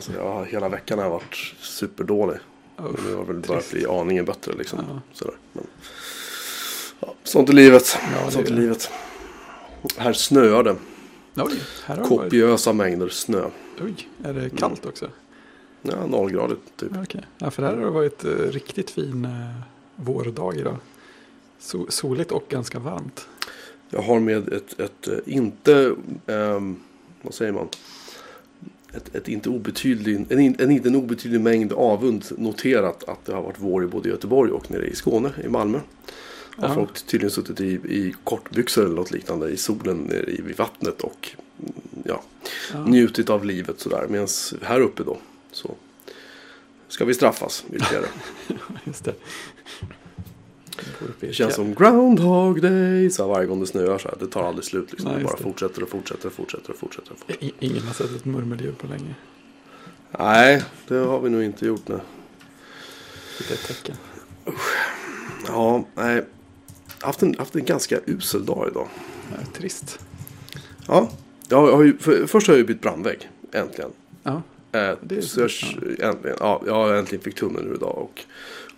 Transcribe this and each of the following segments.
Alltså jag, hela veckan har jag varit superdålig. Men nu har väl börjat bli aningen bättre liksom. Ja. Sådär. Men, ja, sånt är livet. Ja, sånt är livet. Här snöar det. Oj, här har det varit. Kopiösa mängder snö. Oj, är det kallt också? Ja, nollgradigt typ. Ja, Okej. Ja, för här har det varit eh, riktigt fin eh, vårdag idag. So soligt och ganska varmt. Jag har med ett, ett eh, inte, ehm, vad säger man? Ett, ett inte obetydlig, en, en inte en obetydlig mängd avund noterat att det har varit vår i både Göteborg och nere i Skåne, i Malmö. Har Ja. folk tydligen suttit i, i kortbyxor eller något liknande i solen nere i, vid vattnet och mm, ja, Ja. njutit av livet sådär. Medan här uppe då så ska vi straffas ytterligare. Just det. Det känns som Groundhog Day så varje gång det snöar så här. Det tar aldrig slut liksom. Nej, det bara det. fortsätter och fortsätter och fortsätter och fortsätter. Och fortsätter. Ingen har sett ett murmeldjur på länge. Nej, det har vi nog inte gjort nu. Det är ett tecken. Ja, nej. Haft en, haft en ganska usel dag idag. Ja, trist. Ja, jag har ju, för, först har jag ju bytt brandvägg. Äntligen. Ja, Eh, Det är- så jag, äntligen, ja, jag har äntligen fick tummen nu idag och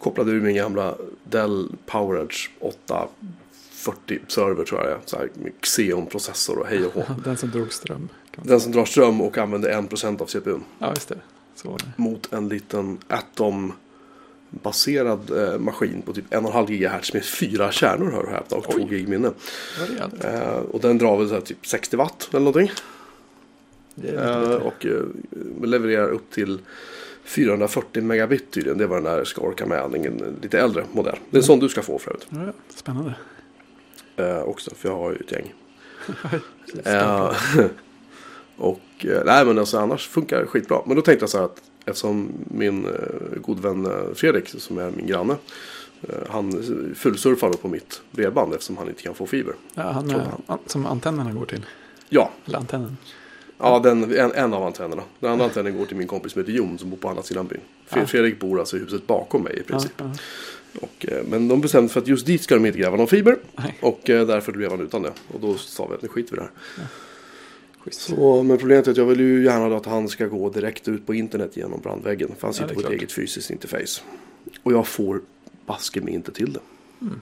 kopplade ur min gamla Dell PowerEdge 840 server tror jag det är. Så här med Xeon-processor och hej och hå. den som drog ström. Den som drar ström och använder 1% av CPUn. Ja, just det. Så var det. Mot en liten Atom baserad eh, maskin på typ 1,5 GHz med fyra kärnor hör och häpna och 2 Oj. gig minne. Eh, och den drar väl så typ 60 watt eller någonting. Eh, och eh, levererar upp till 440 megabit tydligen. Det var den där ska orka med. En lite äldre modell. Det är en sån du ska få för övrigt. Ja, spännande. Eh, också, för jag har ju ett gäng. Eh, och eh, nej men alltså annars funkar det skitbra. Men då tänkte jag så här att eftersom min eh, god vän eh, Fredrik som är min granne. Eh, han fullsurfar då på mitt bredband eftersom han inte kan få fiber. Ja, han tror är, an, som antennerna går till. Ja, Eller antennen. Ja den, en, en av antennerna. Den andra antennen går till min kompis som heter Jon som bor på andra sidan byn. Fre- Ja. Fredrik bor alltså i huset bakom mig i Ja, princip. ja. Och, eh, men de bestämde för att just dit ska de inte gräva någon fiber. Nej, Och eh, därför blev han utan det. Och då sa vi att nu skiter vi i det här. schysst. Så, men problemet är att jag vill ju gärna att han ska gå direkt ut på internet genom brandväggen. För han Ja, sitter är på ett klart. eget fysiskt interface. Och jag får baske mig inte till det. Mm.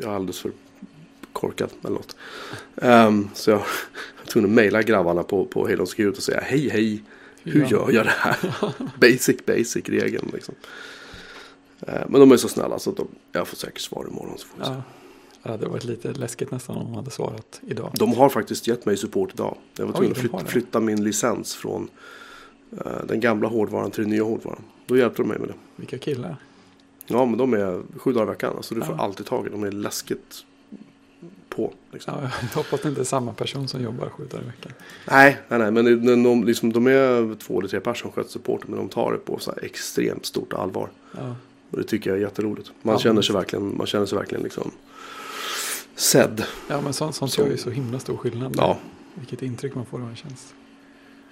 Jag är alldeles för korkad eller något. Ehm, så jag var tvungen att mejla grabbarna på, på Halo Security och säga hej hej. Hur gör jag det här? basic basic regeln liksom. Eh, men de är så snälla så de, jag får säkert svar imorgon. Så får vi se. Ja. Ja, det varit lite läskigt nästan om de hade svarat idag. De har faktiskt gett mig support idag. Jag var tvungen att de flytta, min licens från eh, den gamla hårdvaran till den nya hårdvaran. Då hjälpte de mig med det. Vilka killar. Ja, men de är sju dagar i veckan. Alltså du får Ja. alltid tag i dem. De är läskigt på. Liksom. Ja, jag hoppas det inte är samma person som jobbar sju dagar i veckan. Nej, nej, nej. Men de, de, liksom, de är två eller tre personer som sköter supporten. Men de tar det på så extremt stort allvar. Ja, Och det tycker jag är jätteroligt. Man Ja, känner sig verkligen, man känner sig verkligen liksom sedd. ja men sånt, sånt Så- gör ju så himla stor skillnad. Ja, Vilket intryck man får av en tjänst.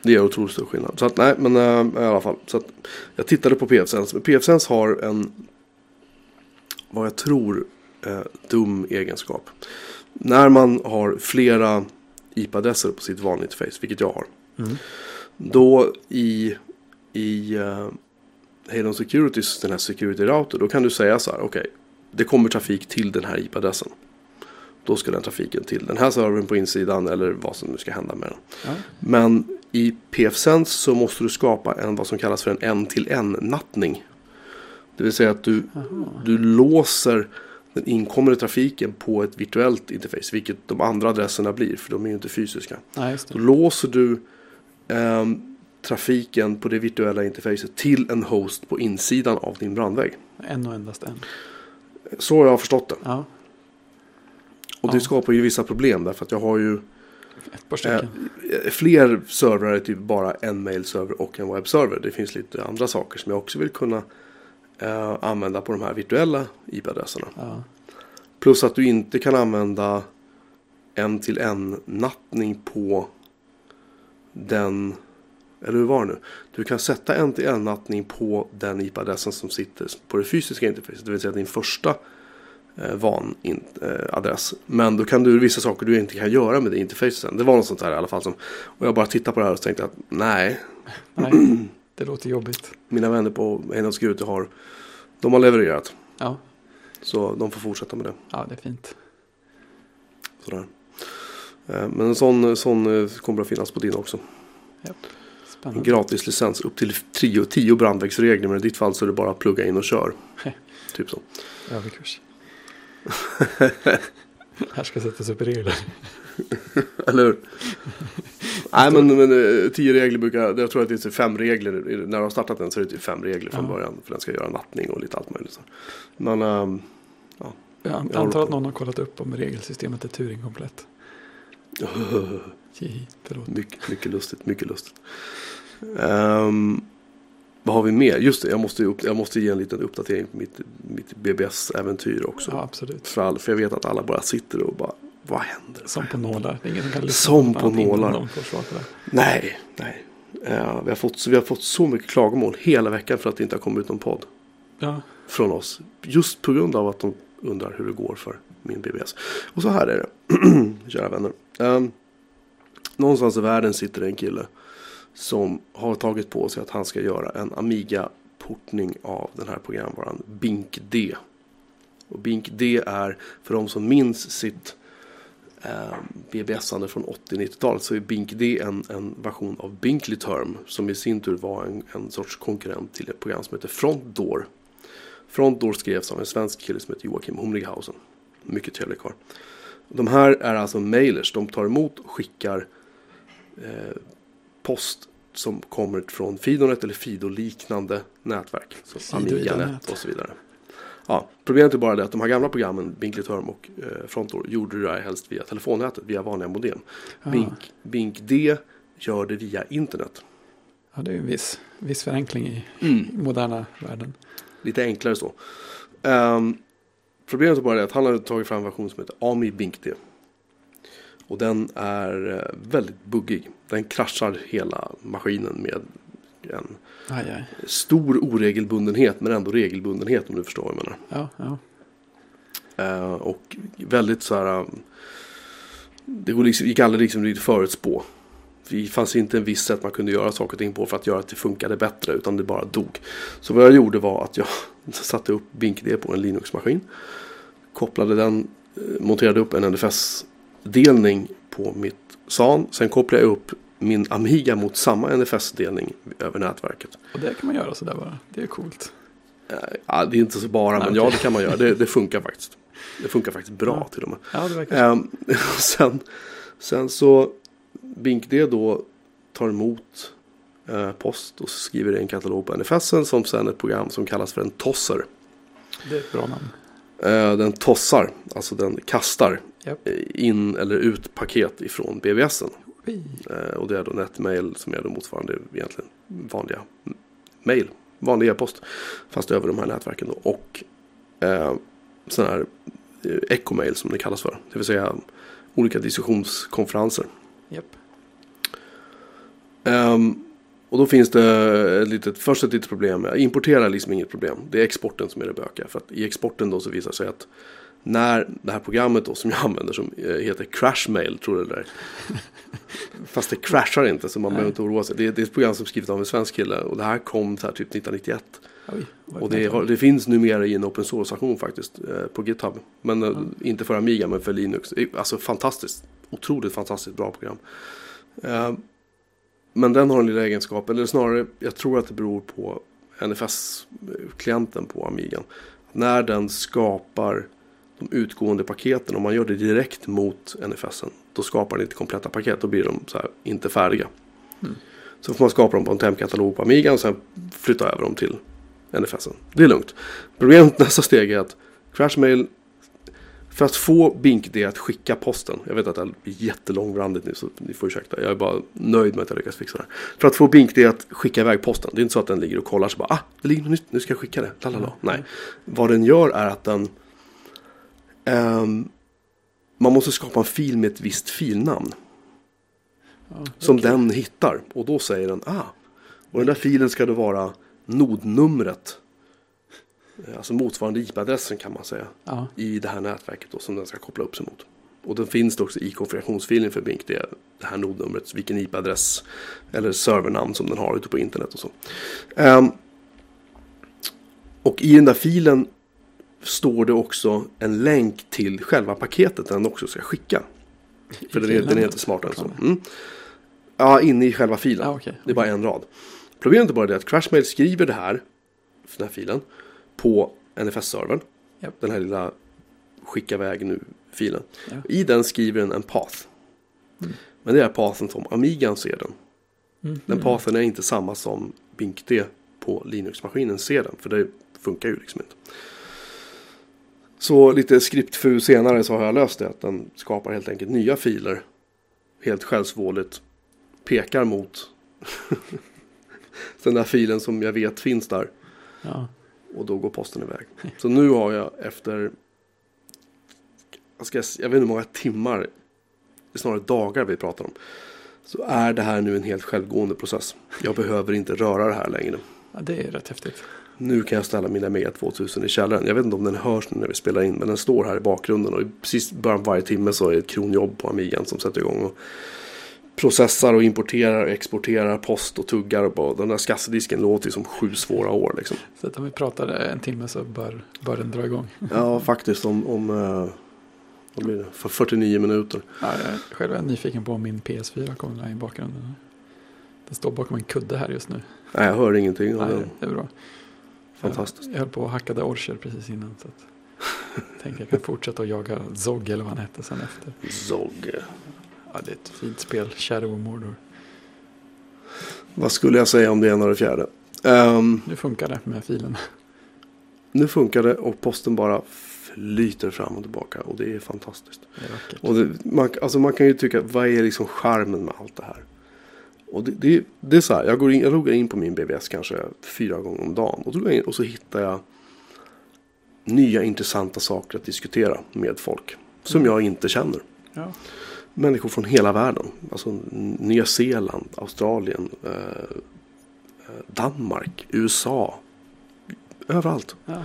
Det gör otroligt stor skillnad. Så att, nej, men äh, i alla fall. Så att, jag tittade på PFSense. PFSense har en, vad jag tror, eh, dum egenskap. När man har flera IP-adresser på sitt vanliga interface, vilket jag har. Mm. Då i, i uh, Halon Securities, den här security router, då kan du säga så här, okej, det kommer trafik till den här IP-adressen. Då ska den trafiken till den här servern på insidan eller vad som nu ska hända med den. Ja. Men i PFSense så måste du skapa en vad som kallas för en en-till-en-nattning. Det vill säga att du, du låser den inkommande trafiken på ett virtuellt interface. Vilket de andra adresserna blir, för de är ju inte fysiska. Just Då låser du ehm, trafiken på det virtuella interfacet till en host på insidan av din brandvägg. En och endast en. Så har jag förstått det. Ja, Och det Ja. skapar ju vissa problem därför att jag har ju. Eh, Fler servrar är typ bara en mailserver och en webbserver. Det finns lite andra saker som jag också vill kunna eh, använda på de här virtuella IP-adresserna. Ja. Plus att du inte kan använda en till en nattning på den, eller hur var det nu? Du kan sätta en till en nattning på den IP-adressen som sitter på det fysiska interfacet. Det vill säga din första eh, van in, eh. Men då kan du vissa saker du inte kan göra med det interfacet. Det var något sånt här i alla fall. Som, och jag bara tittade på det här och tänkte att nej, Nej, det låter jobbigt. Mina vänner på Heinolds Gute har, de har levererat. Ja, Så de får fortsätta med det. ja det är fint. Sådär. Eh, Men en sån, sån eh, kommer att finnas på din också. En Spännande. gratis licens upp till 10, 10 brandvägsregler. Men i ditt fall så är det bara att plugga in och kör. typ så. Överkurs. Här ska sättas upp regler. Eller hur? Nej men, men eh, tio regler brukar, jag tror att det är fem regler. När du har startat den så är det typ fem regler från Ja. början. För den ska göra nattning och lite allt möjligt. Så. Men ehm, Jag Jag antar att någon har kollat upp om regelsystemet är Turing-komplett. Mycket, mycket lustigt, mycket lustigt. Ehm, vad har vi mer? Just det, jag måste, upp, jag måste ge en liten uppdatering på mitt, mitt BBS-äventyr också. Ja, absolut. För, all, för jag vet att alla bara sitter och bara, vad händer? Som på nålar. Det är ingen som kan lyssna Som på nålar. det. Nej, nej. Eh, vi, har fått, vi har fått så mycket klagomål hela veckan för att det inte har kommit ut någon podd Ja, från oss. Just på grund av att de undrar hur det går för min BBS. Och så här är det, kära vänner. Um, någonstans i världen sitter en kille som har tagit på sig att han ska göra en Amiga-portning av den här programvaran Bink D. Och Bink D är, för de som minns sitt eh, BBS-ande från 80-90-talet så är Bink D en, en version av Binkly Term som i sin tur var en, en sorts konkurrent till ett program som heter Front Door. Front Door skrevs av en svensk kille som heter Joakim Humrighausen. Mycket trevlig karl. De här är alltså mailers. De tar emot och skickar eh, post som kommer från Fidonet eller Fido-liknande nätverk. Fido-Idanet. Amiganet och så vidare. Ja, problemet är bara det att de här gamla programmen, Binklyterm och eh, Frontdoor, gjorde det här helst via telefonnätet, via vanliga modem. ja. Bink, Bink D gör det via internet. ja det är en viss, viss förenkling i i moderna världen. Lite enklare så. Ehm, problemet är bara det att han har tagit fram en version som heter Ami Bink D. Och den är eh, väldigt buggig. Den kraschar hela maskinen med en Aj, aj. stor oregelbundenhet men ändå regelbundenhet om du förstår vad jag menar. Ja, ja. Eh, och väldigt så här. um, Det liksom, gick aldrig liksom riktigt förutspå. Det fanns inte en viss sätt man kunde göra saker och ting på för att göra att det funkade bättre utan det bara dog. Så vad jag gjorde var att jag satte upp BinkD på en Linux-maskin. Kopplade den, eh, monterade upp en NFS-delning på mitt SAN. Sen kopplade jag upp min Amiga mot samma NFS-delning över nätverket. Och det kan man göra sådär bara. Det är coolt. Eh, Ja, det är inte så bara, Nej, men ja okej. det kan man göra. Det, det funkar faktiskt. Det funkar faktiskt bra Ja. till och med. Ja, det verkar Ehm, sen, sen så BinkD då tar emot eh, post och skriver i en katalog på NFSen som sen ett program som kallas för en tosser. Det är ett bra namn. Eh, den tossar, alltså den kastar eh, in eller ut paket ifrån BBSen. Ui. Eh, och det är då netmail som är då motsvarande egentligen vanliga mail, vanlig e-post. Fast över de här nätverken då. Och eh, sån här eh, ecomail som det kallas för. Det vill säga olika diskussionskonferenser. Japp. Ehm, och då finns det ett litet, först ett litet problem. Importera är liksom inget problem. Det är exporten som är det bökiga. För att i exporten då så visar det sig att när det här programmet då som jag använder som eh, heter Crashmail, tror du det där. Fast det crashar inte så man Nej. behöver inte oroa sig. Det är, det är ett program som är skrivet av en svensk kille och det här kom så här typ 1991. Oj, Och det, har, det finns numera i en open source-version faktiskt eh, på GitHub. Men eh, inte för Amiga men för Linux. Eh, Alltså fantastiskt, otroligt fantastiskt bra program. Eh, men den har en lilla egenskap, eller snarare jag tror att det beror på NFS-klienten på Amigan. När den skapar de utgående paketen, om man gör det direkt mot NFSen, då skapar den inte kompletta paket, då blir de så här, inte färdiga. Mm. Så får man skapa dem på en temkatalog på Amigan och sen flytta över dem till NFSen. Det är lugnt. Problemet nästa steg är att Crashmail för att få BinkD att skicka posten. Jag vet att det blir jättelångrandigt nu så ni får ursäkta. Jag är bara nöjd med att jag lyckas fixa det här. För att få BinkD att skicka iväg posten. Det är inte så att den ligger och kollar så bara ah, det ligger något nytt, nu ska jag skicka det. Lalala. Mm. Nej. Vad den gör är att den ehm, man måste skapa en fil med ett visst filnamn. Ja, Som okej. den hittar. Och då säger den, ah, och den där filen ska det vara nodnumret. Alltså motsvarande IP-adressen kan man säga. Ja, I det här nätverket då, som den ska koppla upp sig mot. Och den finns det också i konfigurationsfilen för Bink. Det är det här nodnumret, vilken IP-adress eller servernamn som den har ute på internet och så. Um, och i den där filen står det också en länk till själva paketet den också ska skicka. För den är, den är inte smartare än så. Mm. Ja, inne i själva filen. Ah, okay. Det är bara en rad. Problemet är bara det att Crashmail skriver det här, den här filen, på NFS-servern. Yep. Den här lilla skicka iväg nu-filen. Ja. I den skriver den en path. Mm. Men det är pathen som Amigan ser den. Mm. Den pathen är inte samma som BinkD på Linux-maskinen ser den. För det funkar ju liksom inte. Så lite skriptfu senare så har jag löst det. Att den skapar helt enkelt nya filer. Helt självsvåldigt. Pekar mot den där filen som jag vet finns där. Ja. Och då går posten iväg. Så nu har jag efter, jag, ska, jag vet inte hur många timmar, snarare dagar vi pratar om. Så är det här nu en helt självgående process. Jag behöver inte röra det här längre. ja, det är rätt häftigt. Nu kan jag ställa min Amiga 2000 i källaren. Jag vet inte om den hörs nu när vi spelar in. Men den står här i bakgrunden. Och precis början på varje timme så är det ett kronjobb på Amigan som sätter igång. Och processar och importerar och exporterar post och tuggar. Och bara, den där skassedisken låter ju som sju svåra år liksom. Så att om vi pratar en timme så bör, bör den dra igång. Ja, faktiskt om, om eh, vad blir det? För 49 minuter. Ja, jag själv är nyfiken på om min PS4 kommer i bakgrunden. Den står bakom en kudde här just nu. Nej, jag hör ingenting av Nej, den. det är bra. Fantastiskt. Jag höll på och hackade orcher precis innan. Så att tänker jag kan fortsätta att jaga Zog eller vad han hette sen efter. Zog. Ja, det är ett fint spel. Shadow of Mordor. Vad skulle jag säga om det ena och det fjärde? Ehm, Nu funkar det med filen. nu funkar det och posten bara flyter fram och tillbaka. Och det är fantastiskt. Det är vackert. Och det, man, alltså man kan ju tycka, vad är liksom charmen med allt det här? Och det, det, det är så här, jag, går in, jag loggar in på min BBS kanske fyra gånger om dagen. Och, då går jag in, och så hittar jag nya intressanta saker att diskutera med folk. Som Mm. jag inte känner. Ja. Människor från hela världen. Alltså Nya Zeeland, Australien, eh, eh, Danmark, USA. Överallt. Ja.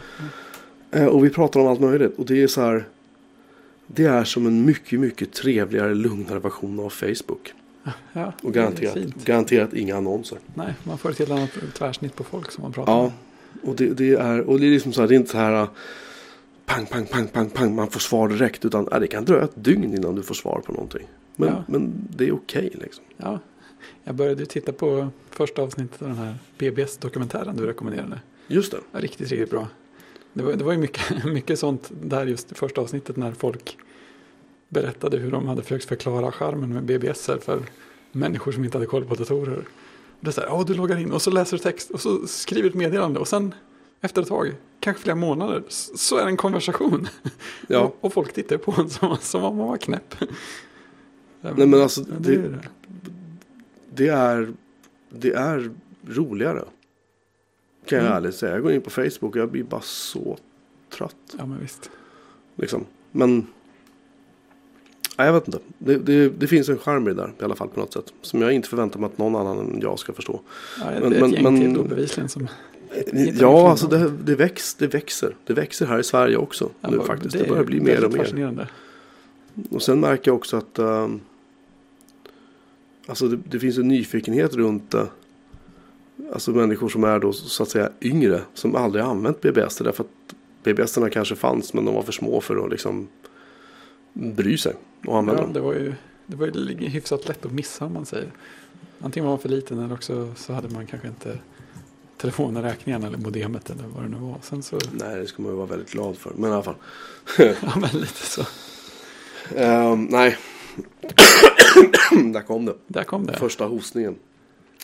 Eh, och vi pratar om allt möjligt. Och det är så här. Det är som en mycket, mycket trevligare, lugnare version av Facebook. Ja, Och garanterat, garanterat inga annonser. Nej, man får ett helt annat tvärsnitt på folk som man pratar Ja, med. och det, det är, och det är liksom så här, det är inte så här uh, pang, pang, pang, pang, pang, man får svar direkt. Utan ja, det kan dröja ett dygn innan du får svar på någonting. Men, Ja. men det är okej liksom. Ja. Jag började ju titta på första avsnittet av den här BBS-dokumentären du rekommenderade. Just det. Ja, riktigt, riktigt bra. Det var, det var ju mycket, mycket sånt där just i första avsnittet när folk berättade hur de hade försökt förklara skärmen med BBS för människor som inte hade koll på datorer. Det är så här, ja du loggar in och så läser du text och så skriver du ett meddelande och sen efter ett tag, kanske flera månader, så är det en konversation. Ja. Och, och folk tittar på en som, som om man var knäpp. Nej men alltså ja, det, är det. det, är, det är roligare. Kan jag Mm. ärligt säga. Jag går in på Facebook och jag blir bara så trött. Ja men visst. Liksom. Men nej, jag vet inte. Det, det, det finns en charm i det där i alla fall på något sätt. Som jag inte förväntar mig att någon annan än jag ska förstå. Ja, det är Men- ett men- gäng men- till då bevisligen som... Hittar Ja, alltså det, det, väx, det växer. Det växer här i Sverige också Ja, nu faktiskt. Det börjar bli mer och mer. Och sen märker jag också att ehm, alltså det, det finns en nyfikenhet runt uh, alltså människor som är då så att säga yngre som aldrig har använt BBS. Därför att BBS kanske fanns men de var för små för att liksom bry sig och använda Ja, dem. det var ju det var ju hyfsat lätt att missa om man säger. Antingen var man för liten eller också så hade man kanske inte telefonräkningen eller modemet eller vad det nu var. Sen så, Nej, det ska man ju vara väldigt glad för. Men i alla fall. ja men lite så. Ehm, nej. Där kom det. Där kom det. Första hostningen.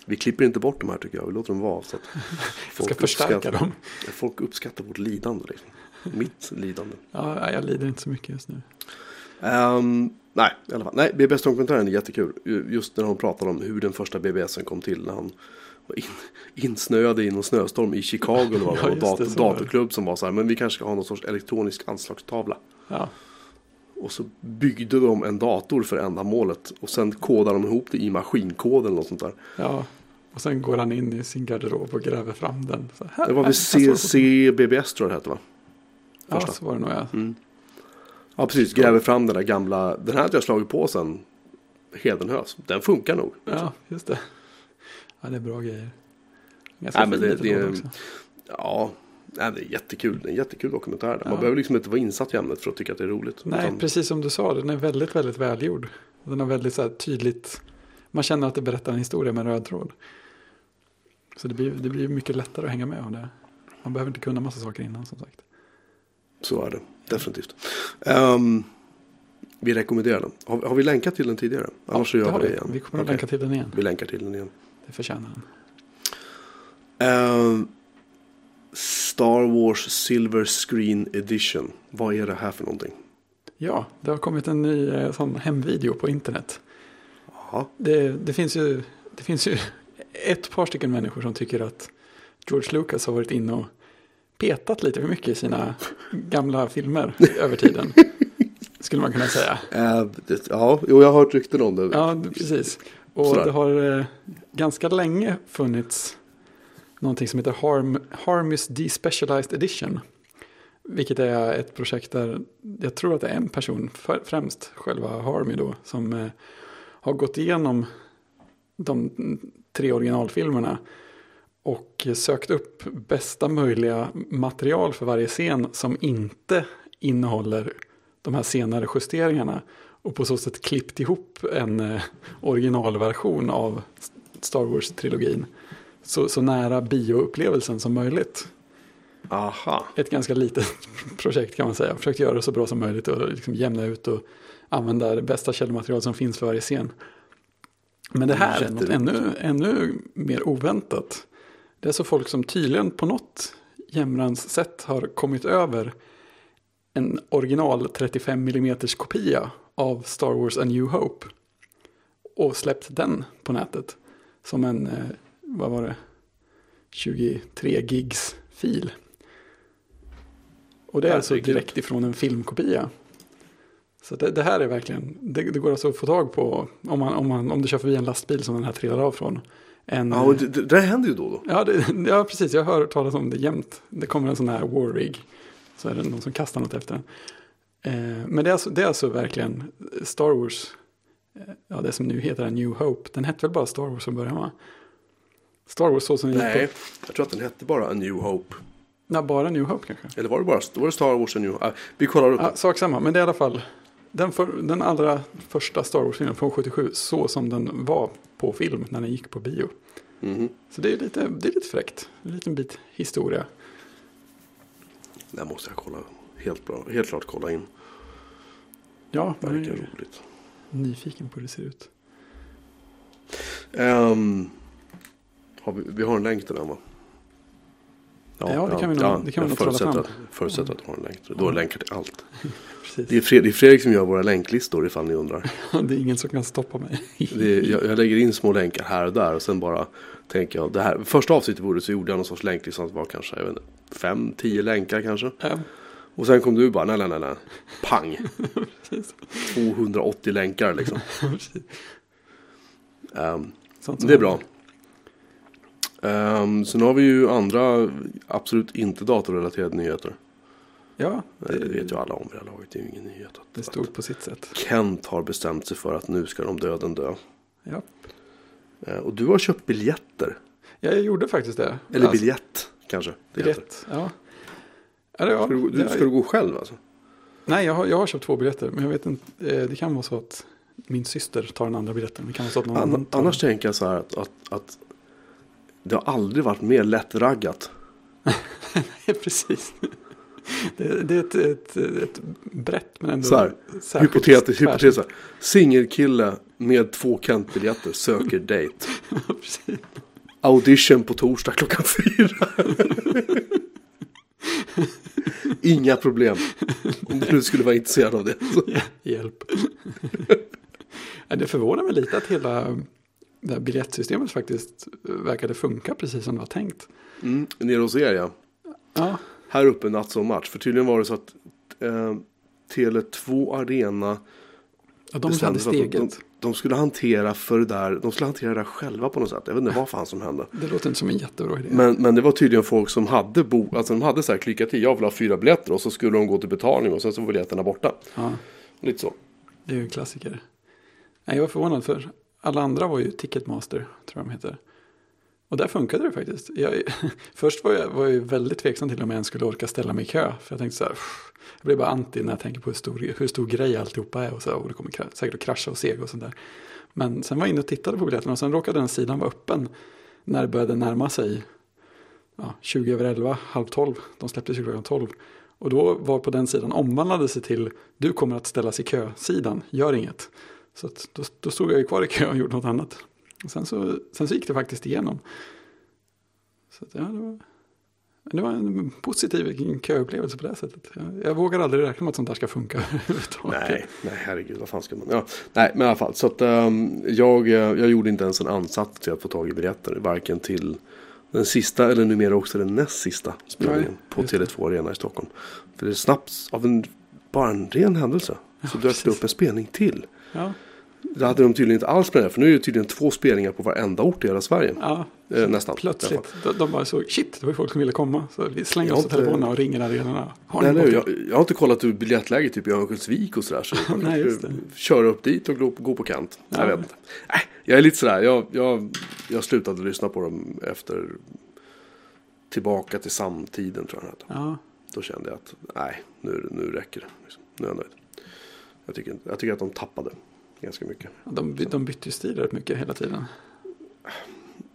Vi klipper inte bort de här tycker jag. Vi låter dem vara. Så att Jag ska förstärka dem. Folk uppskattar vårt lidande. Liksom. Mitt lidande. Ja, jag lider inte så mycket just nu. Ehm, nej, i alla fall. Nej, BBS-dokumentären är jättekul. Just när hon pratar om hur den första BBSen kom till. När han var in, insnöade i någon snöstorm i Chicago. Det Ja, var. just Dat- det, datorklubb som var så här. Men vi kanske ska ha någon sorts elektronisk anslagstavla. Ja, Och så byggde de en dator för ändamålet. Och sen kodade de ihop det i maskinkod eller något sånt där. ja. Och sen går han in i sin garderob och gräver fram den. Här, Det var väl. CCBBS tror jag det hette va? Ja, första. så var det nog ja. Mm. Ja, precis. Gräver fram den där gamla. Den här hade jag slagit på sen. Hedenhös. Den funkar nog. Ja, just det. Ja, det är bra grejer. Ganska Nej, men det- det är-. Ja, nej, det är jättekul. Det är en jättekul dokumentär. Man Ja. behöver liksom inte vara insatt i ämnet för att tycka att det är roligt. Nej, Utan- precis som du sa, den är väldigt, väldigt välgjord. Den har väldigt så här, tydligt, man känner att det berättar en historia med en röd tråd. Så det blir, det blir mycket lättare att hänga med av det. Man behöver inte kunna massa saker innan som sagt. Så är det. Definitivt. Ehm, vi rekommenderar den. Har, har vi länkat till den tidigare? Annars så det gör har vi det igen. Vi kommer att Okej. länka till den igen. Vi länkar till den igen. Det förtjänar den. Ehm, Star Wars Silver Screen Edition. Vad är det här för någonting? Ja, det har kommit en ny eh, sån hemvideo på internet. Det, det, finns ju, det finns ju ett par stycken människor som tycker att George Lucas har varit inne och petat lite för mycket i sina gamla filmer över tiden. Skulle man kunna säga. Eh, det, ja, jo, jag har hört rykten om det. Ja, precis. Och Sådär. det har eh, ganska länge funnits någonting som heter Harm, Harmys Despecialized Edition. Vilket är ett projekt där jag tror att det är en person, för- främst själva Harmy då, som eh, har gått igenom de tre originalfilmerna och sökt upp bästa möjliga material för varje scen som inte innehåller de här senare justeringarna och på så sätt klippt ihop en eh, originalversion av Star Wars-trilogin. Så, så nära bioupplevelsen som möjligt. Aha. Ett ganska litet projekt kan man säga. Försökt göra det så bra som möjligt och liksom jämna ut och använda det bästa källmaterial som finns för varje scen. Men det här är något ännu, ännu mer oväntat. Det är så folk som tydligen på något jämrans sätt har kommit över en original 35 mm kopia av Star Wars A New Hope. Och släppt den på nätet. Som en, eh, vad var det, 23 gigs fil. Och det är alltså direkt ifrån en filmkopia. Så det, det här är verkligen, det, det går alltså att få tag på om, man, om, man, om du kör förbi en lastbil som den här trillar av från. En, Ja, och det, det, det händer ju då och då. Ja, det, ja, precis. Jag hör talas om det jämt. Det kommer en sån här war rig. Så är det någon som kastar något efter den. Eh, men det är, alltså, det är alltså verkligen Star Wars. eh, Ja, det som nu heter New Hope. Den hette väl bara Star Wars från början va? Star Wars så som Nej, på. jag tror att den hette bara A New Hope. Nej, bara New Hope kanske. Eller var det bara var det Star Wars A New Hope? Ah, vi kollar upp Ja, sak samma, men det är i alla fall den, för, den allra första Star Wars-filmen från 77. Så som den var på film när den gick på bio. Mhm. Så det är lite, det är lite fräckt. En liten bit historia. Det måste jag kolla. Helt, bra. Helt klart kolla in. Ja, man Verkar roligt. nyfiken på hur det ser ut. Ehm, har vi, vi har en länk till den va? Ja, det kan vi nog- ja, det kan vi nog förutsätter fram. att- Förutsätter att du har en länk. Du har länkar till allt. Det är, Fred, det är Fredrik som gör våra länklistor ifall ni undrar. Det är ingen som kan stoppa mig. Det är, jag, jag lägger in små länkar här och där och sen bara tänker jag. Det här, första avsnittet vore så gjorde jag någon sorts länklista som var kanske jag vet inte, fem, tio länkar kanske. Ja, Och sen kom du bara nej, nej, nej, nej. Pang. precis. 280 länkar liksom. Som det är bra. Um, sen har vi ju andra absolut inte datorrelaterade nyheter. Ja, Det, det vet ju alla om vid det här laget. Det är ju ingen nyhet. Att, det stort på sitt sätt. Kent har bestämt sig för att nu ska de döden dö. Ja. Eh, och du har köpt biljetter. ja, jag gjorde faktiskt det. Eller Alltså, biljett kanske. biljett. Ja. Ja, Ska, du, du, ska du gå själv alltså? Nej, jag har, jag har köpt två biljetter. Men jag vet inte, eh, det kan vara så att min syster tar den andra biljetten. Det kan vara så att någon annan Ann, tar annars den. tänker jag så här att, att, att det har aldrig varit mer lättraggat. Precis. Det, det är ett, ett, ett brett men ändå Så här, Hypotetiskt, hypotetiskt. Singelkille med två Kent-biljetter söker. Precis. Audition på torsdag klockan fyra. Inga problem. Om du nu skulle vara intresserad av det. Hjälp. Det förvånar mig lite att hela det här biljettsystemet faktiskt verkade funka precis som det var tänkt. Mm, nere hos er ja. Ja, Här uppe natt som match. För tydligen var det så att eh, Tele2 Arena Ja, de hade steget. de, de skulle hantera för det där, de skulle hantera det där själva på något sätt. Jag vet inte vad fan som hände. Det låter inte som en jättebra idé. Men, men det var tydligen folk som hade bo, alltså de hade så här klickat i, jag vill ha fyra biljetter och så skulle de gå till betalning och sen så var biljetterna borta. Ja, Lite så. det är ju en klassiker. Nej, jag var förvånad för alla andra var ju Ticketmaster, tror jag de heter. Och där funkade det faktiskt. Jag, först var jag, var jag väldigt tveksam till om jag ens skulle orka ställa mig i kö. För jag tänkte så här, "Pff." jag blir bara anti när jag tänker på hur stor, hur stor grej alltihopa är. Och så här, och det kommer säkert att krascha och sega och sånt där. Men sen var jag inne och tittade på biljetterna och sen råkade den sidan vara öppen när det började närma sig ja, 20 över 11, halv 12. De släpptes ju klockan 12. Och då var på den sidan omvandlade sig till du kommer att ställas i kö-sidan, gör inget. Så att då, då stod jag ju kvar i kö och gjorde något annat. Och sen, så, sen så gick det faktiskt igenom. Så att, ja, det, var, det var en positiv köupplevelse på det sättet. Jag, jag vågar aldrig räkna med att sånt där ska funka. Nej, nej herregud, vad fan ska man... Ja, nej, men i alla fall. Så att ehm, jag, eh, jag gjorde inte ens en ansats till att få tag i biljetter. Varken till den sista eller numera också den näst sista spelningen Nej, på just det. Tele2 Arena i Stockholm. För det är snabbt, av en, bara en ren händelse, så dök det upp en spelning till. Ja, Det hade de tydligen inte alls planerat, för nu är det tydligen två spelningar på varenda ort i hela Sverige. ja. Eh, nästan. Plötsligt, de, de bara såg, shit, det var ju folk som ville komma. Så vi slänger oss inte- telefonerna och ringer arenorna. Har Nej, bokat? jag, jag har inte kollat hur biljettläget typ i Örnsköldsvik och sådär. Så Nej, just det. köra upp dit och gå, gå på kant. Ja. Jag vet inte. Nej, jag är lite sådär. Jag, jag, jag slutade lyssna på dem efter tillbaka till samtiden tror jag. Ja, Då kände jag att nej, nu, nu räcker det. Liksom. Nu är jag nöjd. Jag tycker, jag tycker att de tappade ganska mycket. de, de bytte stil rätt mycket hela tiden.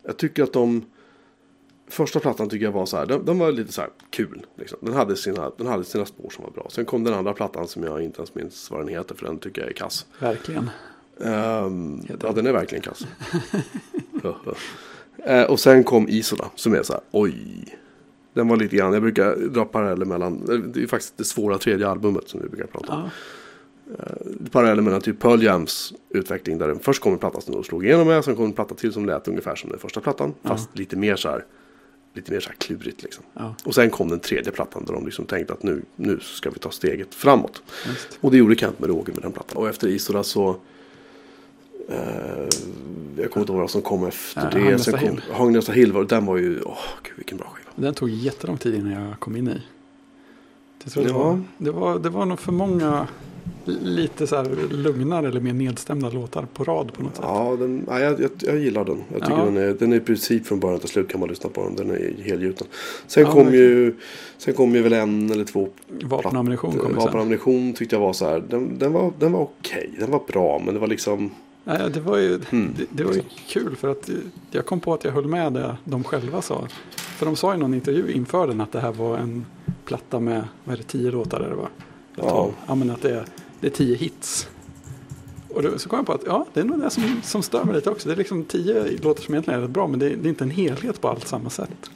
Jag tycker att de Första plattan tycker jag var så här, den, den var lite så här kul. Liksom. Den, hade sina, den hade sina spår som var bra. Sen kom den andra plattan som jag inte ens minns vad den heter för den tycker jag är kass. Verkligen. Um, ja, den är verkligen kass. Eh, och sen kom Isola som är så här, oj. Den var lite grann, jag brukar dra paralleller mellan, det är faktiskt det svåra tredje albumet som vi brukar prata om. Ja, Paralleller mellan typ Pearl Jams utveckling där den först kom en platta som de slog igenom med, sen kom en platta till som lät ungefär som den första plattan. Ja. Fast lite mer så här, lite mer så här klurigt liksom. ja, Och sen kom den tredje plattan där de liksom tänkte att nu, nu ska vi ta steget framåt. just. Och det gjorde Kent med råge med den plattan. Och efter Isola så... Eh, jag kommer inte ihåg vad som kom efter Ja, det. Sen kom Hill. Hagnesta Hill. var- Den var ju... Åh, gud vilken bra skiva. Den tog jättelång tid innan jag kom in i. Jag tror det, Ja. var, det, var, det var nog för många lite så lugnare eller mer nedstämda låtar på rad på något sätt. Ja, den, ja jag, jag, jag gillar den. Jag tycker Ja. den, är, den är i princip från början till slut kan man lyssna på den. Den är helgjuten. Sen, Ja, kom ju, sen kom ju väl en eller två Vapen och ammunition kom Vapen sen. ammunition tyckte jag var så här. Den, den var, den var okej. Den var bra. Men det var liksom... Nej, det, var ju, Hmm. det, det var ju kul för att jag kom på att jag höll med det de själva sa. För de sa i någon intervju inför den att det här var en platta med, vad är det, tio låtar? Eller Ja. ja men att det är, det är tio hits. Och då, så kom jag på att ja, det är nog det som, som stör mig lite också. Det är liksom tio låtar som egentligen är rätt bra men det är, det är inte en helhet på allt samma sätt.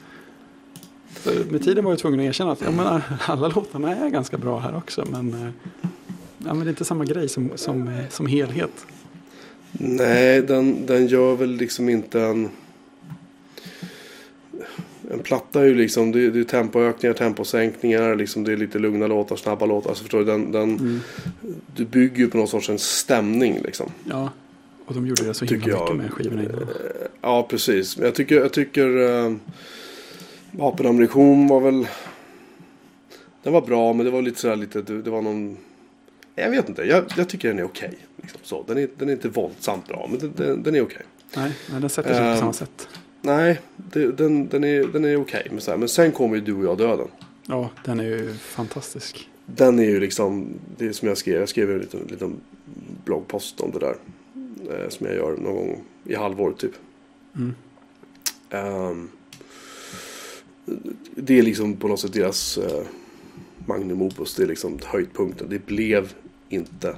Så med tiden var jag tvungen att erkänna att ja, men, alla låtarna är ganska bra här också men, eh, ja, men det är inte samma grej som, som, som helhet. Nej, den, den gör väl liksom inte en... En platta är ju liksom, det är, det är tempoökningar, temposänkningar, liksom det är lite lugna låtar, snabba låtar. Alltså förstår du, den, den, Mm. du bygger ju på någon sorts en stämning liksom. Ja, och de gjorde det så himla jag. mycket med skivorna innan. Ja, precis. Jag tycker, jag tycker äh, vapenammunition var väl... Den var bra, men det var lite sådär lite, det, det var någon... Jag vet inte, jag, jag tycker den är okej. liksom så. den, är, den är inte våldsamt bra, men den, den, den är okej. Nej, men den sätter sig Ehm. på samma sätt. Nej, det, den, den är, den är okej. men, här, men sen kommer ju du och jag döden. Ja, den är ju fantastisk. Den är ju liksom, det är som jag skrev, jag skrev en liten, liten bloggpost om det där. Eh, som jag gör någon gång i halvår typ. Mm. Ehm, det är liksom på något sätt deras uh, magnum opus. Det är liksom höjdpunkten. Det blev inte,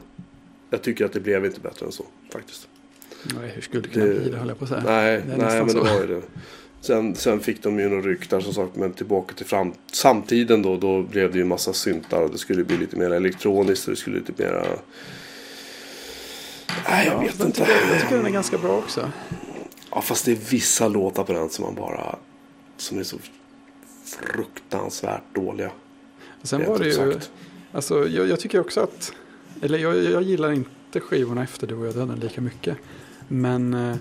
jag tycker att det blev inte bättre än så faktiskt. Nej, hur skulle det kunna Det- bli det höll jag på att säga. Nej, nej men det var ju det. Sen, sen fick de ju några ryktar som sagt, men tillbaka till fram, samtiden då, då blev det ju en massa syntar och det skulle bli lite mer elektroniskt och det skulle lite mera... Nej, jag Ja, vet inte. tycker, jag tycker den är ganska bra också. Ja, fast det är vissa låtar på den som man bara... Som är så fruktansvärt dåliga. Sen var det ju, sagt. alltså jag, jag tycker också att, eller jag, jag gillar inte inte skivorna efter Du och jag döden lika mycket. Men eh,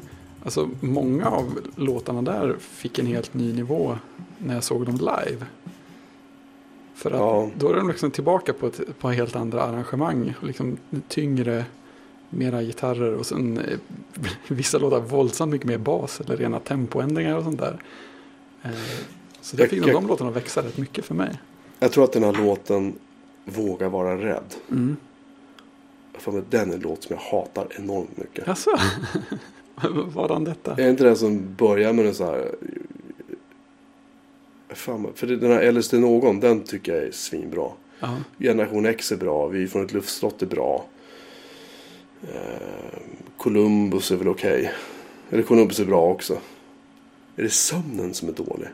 alltså, många av låtarna där fick en helt ny nivå när jag såg dem live. För att Ja. då är de liksom tillbaka på, ett, på helt andra arrangemang. Liksom tyngre, mera gitarrer och sen eh, vissa låtar våldsamt mycket mer bas eller rena tempoändringar och sånt där. Eh, så det Jag- fick nog de låtarna att växa rätt mycket för mig. Jag tror att den här låten Våga vara rädd. Mm. För mig, den är en låt som jag hatar enormt mycket. Jaså? Vadan detta? Är inte den som börjar med en så här... Fan, för den här LSD någon, den tycker jag är svinbra. Ja. Generation X är bra, Vi från ett luftslott är bra. Eh, Columbus är väl okej. Eller Columbus är bra också. Är det sömnen som är dålig?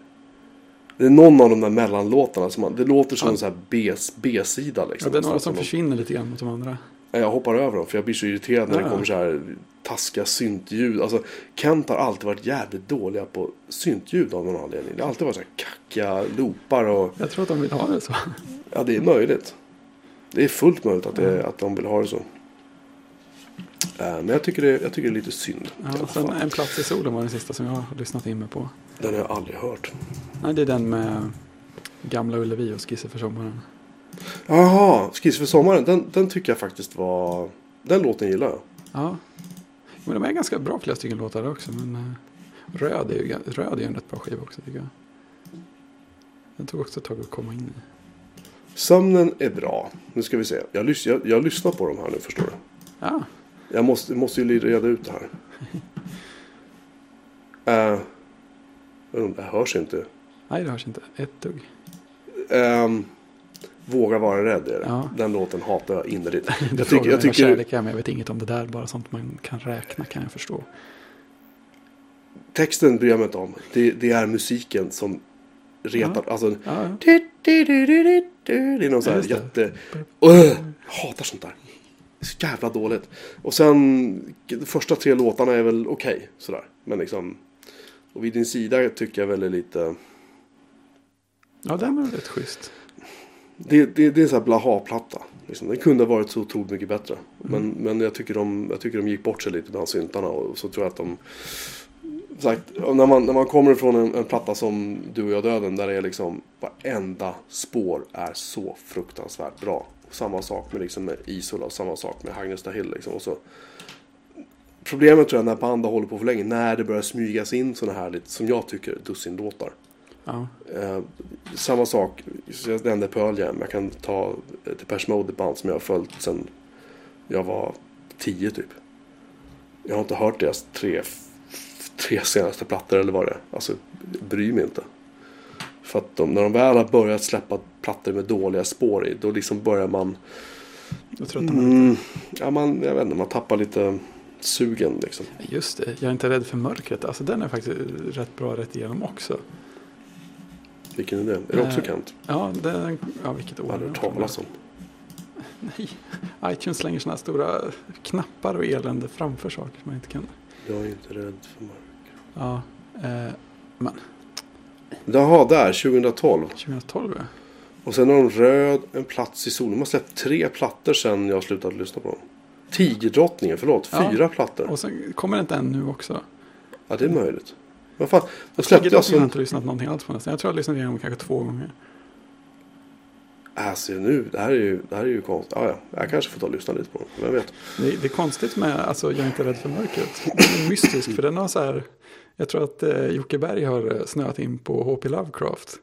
Det är någon av de där mellanlåtarna som man, det låter som Ja. en sån här B- B-sida ja, liksom. det är några som försvinner lite grann mot de andra. Jag hoppar över dem för jag blir så irriterad när Ja. det kommer så här taskiga syntljud. Alltså Kent har alltid varit jävligt dåliga på syntljud av någon anledning. Det har alltid varit så här kackiga loopar och Jag tror att de vill ha det så. ja, det är möjligt. Det är fullt möjligt att, det, att de vill ha det så. Eh, Men jag tycker det, jag tycker det är lite synd. Ja, sen. En plats i solen var den sista som jag har lyssnat in mig på. Den har jag aldrig hört. Nej, det är den med Gamla Ullevi och Skisser för sommaren. Jaha, Skiss för sommaren. Den, den tycker jag faktiskt var... Den låten gillar jag. Ja, men de är ganska bra flera stycken låtar också. Men eh, Röd är ju Röd är ju en rätt bra skiva också tycker jag. Den tog också ett tag att komma in i. Sömnen är bra. Nu ska vi se. Jag, lys- jag, jag lyssnar på dem här nu förstår du. Ja, Jag måste, måste ju reda ut det här. Uh, det hörs inte. nej det hörs inte ett dugg. Ehm, Våga vara rädd är det. Ja. Den låten hatar jag innerligt. Jag tycker, jag tycker, kärlek är, men jag vet inget om det där. Bara sånt man kan räkna kan jag förstå. texten bryr jag mig inte om. Det, det är musiken som retar. Alltså, Ja, ja. det är någon sån här Ja, jätte... Jag hatar sånt där. Så jävla dåligt. Och sen de första tre låtarna är väl okej sådär. Men liksom. Och vid din sida tycker jag väl är lite. ja den är rätt schysst. Det, det, det är sån här blaha-platta. Liksom. Den kunde ha varit så otroligt mycket bättre. Mm. Men, men jag, tycker de, jag tycker de gick bort sig lite bland syntarna. Och så tror jag att de... Sagt, när, man, när man kommer ifrån en, en platta som Du och jag döden. Där det är liksom varenda spår är så fruktansvärt bra. Och samma sak med, liksom, med Isola och samma sak med Hagnesta Hill. Liksom. Och så, problemet tror jag när band har hållit på för länge. När det börjar smygas in sådana här, lite, som jag tycker, dussinlåtar. Ja, Eh, samma sak, så jag nämnde Pearl Jam. Jag kan ta Depeche Mode, ett band som jag har följt sedan jag var tio typ. Jag har inte hört deras tre, tre senaste plattor eller vad det är. Alltså, bryr mig inte. För att de, när de väl har börjat släppa plattor med dåliga spår i, då liksom börjar man... jag tror att de Mm, ja, man, jag vet inte, man tappar lite sugen liksom. Just det, jag är inte rädd för mörkret. Alltså den är faktiskt rätt bra rätt igenom också. Vilken är det? Är det också Eh, Kent? Ja, den, ja vilket år det hört talas om. Nej, iTunes slänger sådana stora knappar och elände framför saker som man inte kan. Jag är inte rädd för mörker. Ja, eh, men Jaha, där, 2012. 2012 ja. Och sen har de Röd, En plats i solen. De har släppt tre plattor sen jag slutade lyssna på dem. Tigerdrottningen, förlåt. Ja. Fyra plattor. Och sen kommer det inte än nu också. Ja, det är möjligt. Vad fan, de släppte Jag alltså... har inte lyssnat någonting alls på nästan. Jag tror jag har lyssnat igenom kanske två gånger. Alltså nu, det här är ju, det här är ju konstigt. Ja, ja, jag kanske får ta och lyssna lite på. Vem vet. Det, det är konstigt med alltså, Jag är inte rädd för mörkret. Den är mystisk för den har så här. Jag tror att eh, Jocke Berg har eh, snöat in på H.P. Lovecraft.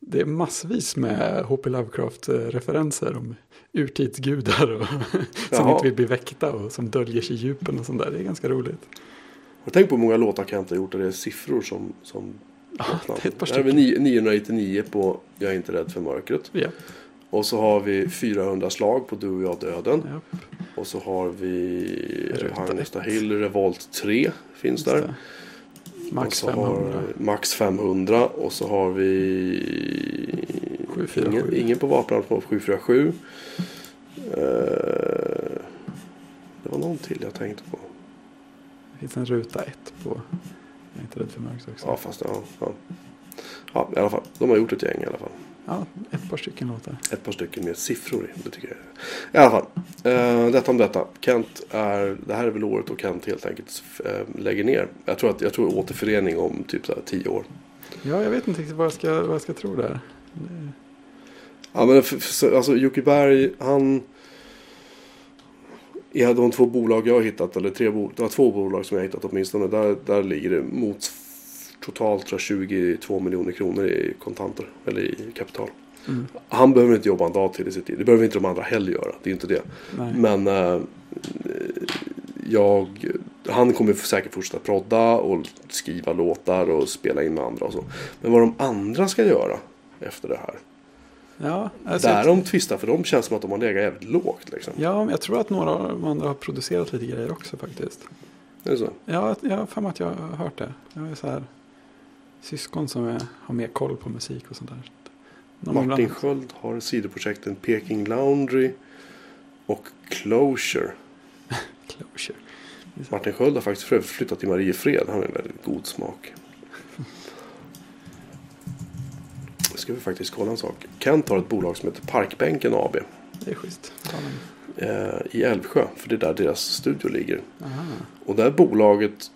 Det är massvis med H.P. Lovecraft-referenser om urtidsgudar och som inte vill bli väckta och som döljer sig i djupen och sånt där. Det är ganska roligt. Du tänkt på hur många låtar Kent har gjort och det är siffror som... som Ja, det är ett par Där har vi stycken. ni- 999 på Jag är inte rädd för mörkret. Ja, Och så har vi 400 slag på Du och jag döden. ja, Och så har vi Hagnesta. Hill Revolt 3 finns där. Max och så 500. Har, max 500 och så har vi 747. ingen, ingen på vapenarm på 747. Eh, det var någon till jag tänkte på. Finns en ruta ett på Jag är inte rädd för mörkret också. Ja fast ja, ja. Ja i alla fall. De har gjort ett gäng i alla fall. Ja, ett par stycken låtar. Ett par stycken med siffror i. Det tycker jag. I alla fall. Eh, detta om detta. Kent är, det här är väl året då Kent helt enkelt eh, lägger ner. Jag tror att jag tror återförening om typ så här, tio år. Ja, jag vet inte riktigt vad jag ska, vad jag ska tro där. Det, Ja men för, för, alltså Jocke Berg han. Ja de två bolag jag har hittat. Eller tre bolag. Var två bolag som jag har hittat åtminstone. Där, där ligger det mot totalt tror jag, 22 miljoner kronor i kontanter. Eller i kapital. mm, Han behöver inte jobba en dag till i sitt liv. Det behöver inte de andra heller göra. Det är inte det. nej. Men eh, jag, han kommer säkert fortsätta prodda och skriva låtar och spela in med andra och så. Men vad de andra ska göra efter det här. Ja, alltså, Där de tvistar för de känns som att de har legat jävligt lågt liksom. ja, men jag tror att några av de andra har producerat lite grejer också faktiskt. Är det så? Ja, jag har för mig att jag har hört det. Jag är så här syskon som är, har mer koll på musik och sånt där. De Martin ibland- Sköld har sidoprojekten Peking Laundry och Closure. Closure. Martin Sköld har faktiskt flyttat till Mariefred. Han har en väldigt god smak. Nu ska vi faktiskt kolla en sak. Kent har ett bolag som heter Parkbänken AB. Det är schysst. Eh, I Älvsjö. För det är där deras studio ligger. Aha. Och det här bolaget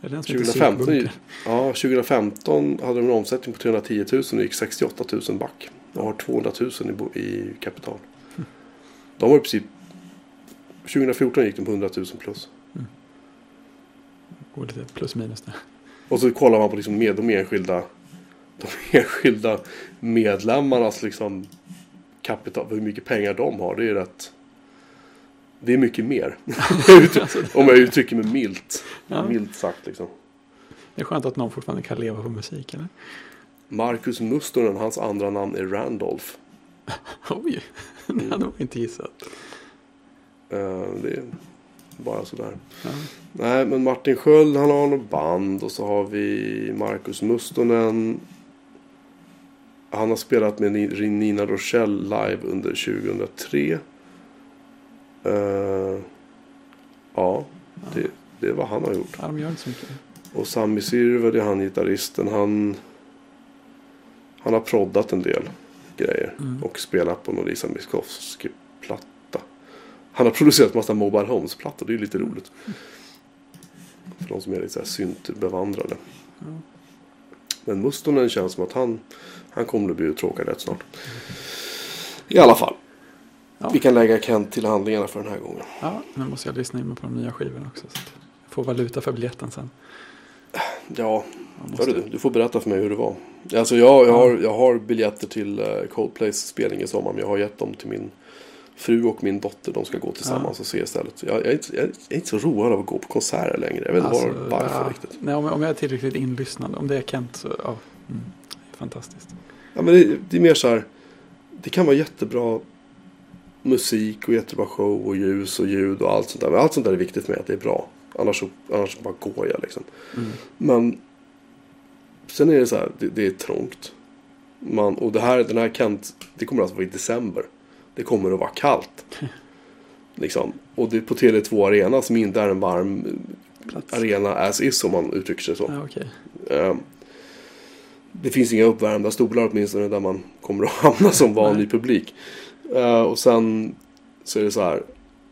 Är det den som heter 2015, Sydbunker? ja, 2015 hade de en omsättning på 310 000 och gick 68 000 back. Och har 200 000 i, i kapital. De var i princip 2014 gick de på 100 000 plus. Går lite plus minus där. Och så kollar man på liksom med de enskilda de enskilda medlemmarnas liksom kapital, hur mycket pengar de har. Det är rätt det är mycket mer. Om jag uttrycker mig milt. Ja. Milt sagt liksom. Det är skönt att någon fortfarande kan leva på musik eller? Marcus Mustonen, hans andra namn är Randolph. Oj, det hade man inte gissat. Eh, det är bara sådär. Ja. Nej, men Martin Sköld han har något band och så har vi Marcus Mustonen. Han har spelat med Ni- Nina Rochelle live under 2003. Eh, ja, det, det är vad han har gjort. Ja, de gör inte så mycket. Och Sami Sirva, det är han gitarristen. Han, han har proddat en del grejer. Mm. Och spelat på någon Lisa Miskovsky-platta. Han har producerat massa Mobile Homes-plattor. Det är ju lite roligt. För de som är lite syntbevandrade. Ja. Men Mustonen känns som att han, han kommer att bli uttråkad rätt snart. I alla fall. Ja. Vi kan lägga Kent till handlingarna för den här gången. Ja, nu måste jag lyssna in på de nya skivorna också. Så att jag får valuta för biljetten sen. Ja, måste... Du, du får berätta för mig hur det var. Alltså jag, jag, har, jag har biljetter till eh, Coldplays spelning i sommar. Men jag har gett dem till min fru och min dotter. De ska gå tillsammans och se istället. Jag, jag, är inte, jag är inte så road av att gå på konserter längre. Jag vet inte Alltså, var, varför ja, riktigt. Nej, om, om jag är tillräckligt inlyssnad. Om det är Kent så ja. Mm, fantastiskt. Ja, men det, det är mer så här. Det kan vara jättebra musik och jättebra show och ljus och ljud och allt sånt där. Men allt sånt där är viktigt mig att det är bra. Annars, så, annars bara går jag liksom. Mm. Men sen är det så här, det, det är trångt. Man, och det här, den här Kent, det kommer alltså vara i december. Det kommer att vara kallt. liksom. Och det är på Tele2 Arena som inte är en varm Plats. arena as is om man uttrycker sig så. Ja, okej. Eh, Det finns inga uppvärmda stolar åtminstone där man kommer att hamna som vanlig publik. Eh, Och sen så är det så här.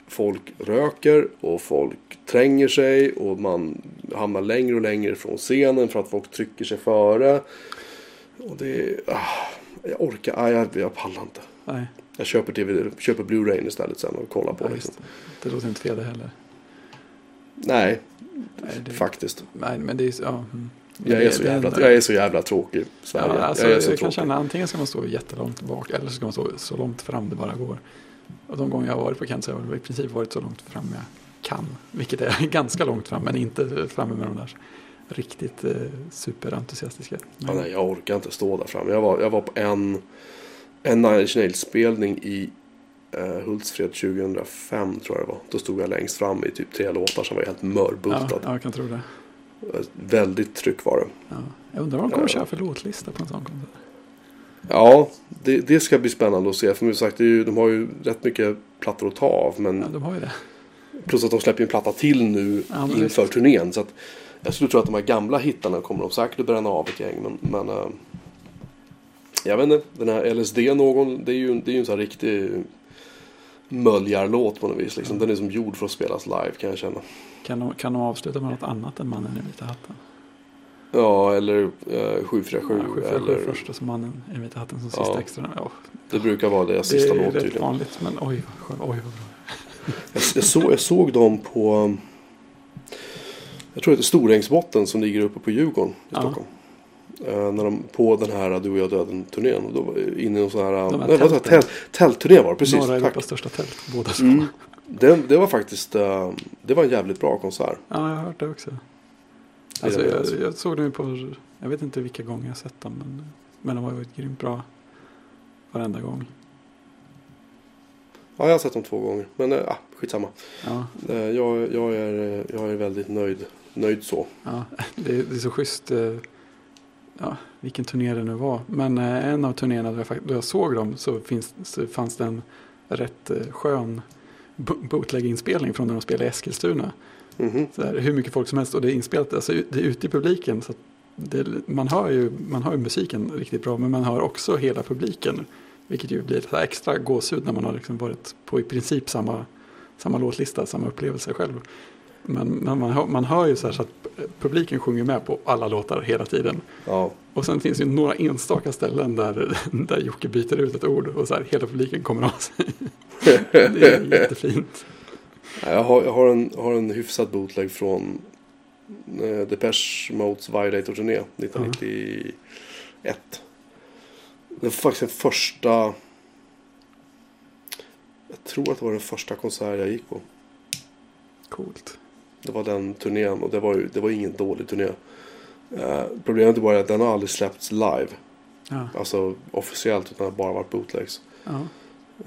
Folk röker och folk tränger sig och man hamnar längre och längre från scenen för att folk trycker sig före. Och det är... Ah, jag orkar, ah, jag, jag pallar inte. Nej, Jag köper, TV, köper Blu-ray istället sen och kollar på ja, Liksom. det. det låter inte fel det heller. Nej, Nej, det, faktiskt. nej men det är ja. mm. Jag är, så jävla, jag är så jävla tråkig. Ja, Sverige. alltså, jag är jag, så kan tråkig. känna antingen ska man stå jättelångt bak eller så ska man stå så långt fram det bara går. Och de gånger jag har varit på Kent så har jag i princip varit så långt fram jag kan. Vilket är ganska långt fram men inte framme med de där riktigt eh, superentusiastiska. Ja, Men, nej, jag orkar inte stå där framme. Jag var, jag var på en, en Nine Inch Nails-spelning i eh, Hultsfred 2005 tror jag det var. Då stod jag längst fram i typ tre låtar som var helt ja, mörbultad. ja, jag kan tro det. Väldigt tryck var det. Ja. Jag undrar vad de kommer köra för låtlista på en sån konsert. Ja, det, det ska bli spännande att se. För sagt, det är ju, de har ju rätt mycket plattor att ta av. Men Ja, de har ju det. plus att de släpper en platta till nu Ja, inför visst. turnén. Så att jag skulle tro att de här gamla hittarna kommer de säkert att bränna av ett gäng. Men, men eh, Jag vet inte, den här LSD någon, det är ju, det är ju en sån här riktig möljarlåt på något vis. Liksom. Den är som gjord för att spelas live kan jag känna. Kan de, kan de avsluta med något annat än mannen i vita hatten? Ja, eller eh, 747. Ja, 747 eller, första som mannen i vita hatten som Ja. sista extra. Ja, det brukar vara det sista är låt rätt tydligen. vanligt men oj, oj vad bra. Jag, jag, såg, jag såg dem på Jag tror det är Storängsbotten som ligger uppe på Djurgården i Ja. Stockholm. Eh, när de, på den här Du och jag döden turnén. Då var inne i någon sån här, De här nej, tältturné var det, precis. Norra. Europas största tält, båda. Mm. Det, det var faktiskt eh, Det var en jävligt bra konsert. Ja, jag har hört det också. Alltså, är jag, jag såg dem på, jag vet inte vilka gånger jag sett dem, men, men de har varit grymt bra varenda gång. Ja, jag har sett dem två gånger. Men äh, skitsamma. Ja, Eh, jag, jag, är, jag är väldigt nöjd, nöjd så. ja det, det är så schysst, ja, vilken turné det nu var. Men en av turnéerna då jag, då jag såg dem så, finns, så fanns det en rätt skön bootleg-inspelning från när de spelade i Eskilstuna. Mhm. Så här, hur mycket folk som helst och det är inspelat, alltså det är ute i publiken. Så det, man, hör ju, man hör ju musiken riktigt bra men man hör också hela publiken. Vilket ju blir så extra gåshud när man har liksom varit på i princip samma, samma låtlista, samma upplevelse själv. Men, men man, hör, man hör ju så här så att publiken sjunger med på alla låtar hela tiden. Ja. Och sen finns det ju några enstaka ställen där, där Jocke byter ut ett ord och så här hela publiken kommer av sig. Det är jättefint. Jag har, jag har, en, har en hyfsad bootleg från eh, Depeche Modes Violator-turné 1991. Det var faktiskt den första... Jag tror att det var den första konsert jag gick på. Coolt. Det var den turnén och det var, ju, det var ingen dålig turné. Eh, problemet bara att den har aldrig släppts live. Ja, Alltså officiellt utan har bara varit bootlegs. ja.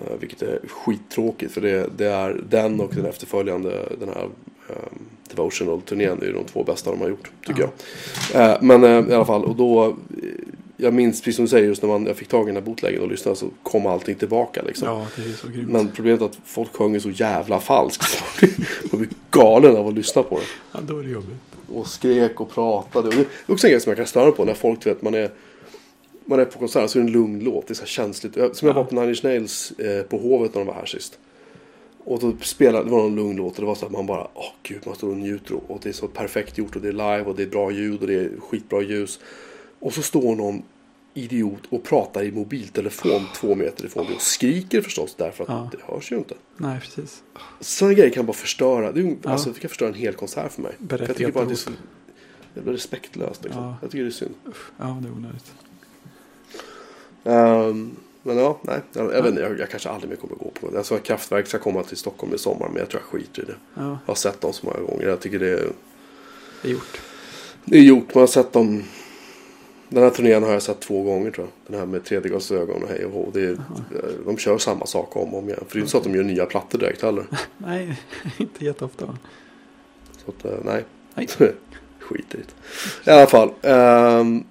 Eh, vilket är skittråkigt för det, det är den och den efterföljande den här um, Devotional-turnén är ju de två bästa de har gjort tycker Ja. jag. Eh, men eh, i alla fall och då eh, jag minns precis som du säger just när man, jag fick tag i den här bootleggen och lyssnade så kom allting tillbaka liksom. ja, det är så grymt. Men problemet är att folk sjunger så jävla falskt. man blir- galen av att lyssna på det. Ja, då är det jobbigt. Och skrek och pratade. Och det är också en grej som jag kan störa på när folk vet man är man är på konsert så är det en lugn låt. Det är så här känsligt. Som jag Ja. var på Nine Inch Nails eh, på Hovet när de var här sist. Och då spelade, det var någon lugn låt och det var så att man bara, åh gud, man står och njuter och det är så perfekt gjort och det är live och det är bra ljud och det är skitbra ljus. Och så står någon idiot och pratar i mobiltelefon två meter ifrån dig och skriker förstås därför att Ja. det hörs ju inte. Nej, precis. Sådana grejer kan bara förstöra. Det, är, Ja. alltså, det kan förstöra en hel konsert för mig. För jag tycker bara att det är så jävla respektlöst. Liksom. Ja. Jag tycker det är synd. Ja, det är onödigt. Ehm, men ja, nej. Jag, jag vet inte, jag, jag kanske aldrig mer kommer gå på det. Jag sa att Kraftwerk ska komma till Stockholm i sommar. Men jag tror jag skiter i det. Ja, Jag har sett dem så många gånger. Jag tycker det är, det är gjort. det är gjort. Man har sett dem. Den här turnén har jag sett två gånger tror jag. Den här med tredje glasögon och hej och hå. Det är, de kör samma sak om och om igen. För det är inte så att de gör nya plattor direkt heller. Nej, inte jätteofta. Så att, eh, nej. Nej. Skit i det. I alla fall. ehm,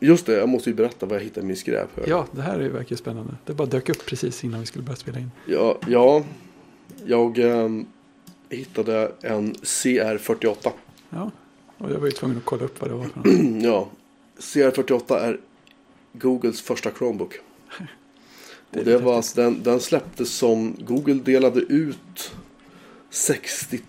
just det, jag måste ju berätta vad jag hittade i min skräphög. Ja, det här är ju verkligen spännande. Det bara dök upp precis innan vi skulle börja spela in. Ja, ja jag ehm, hittade en CR48. Ja, och jag var ju tvungen att kolla upp vad det var för något. ja, CR48 är Googles första Chromebook. Det Och det var, häftigt. den, den släpptes som Google delade ut 60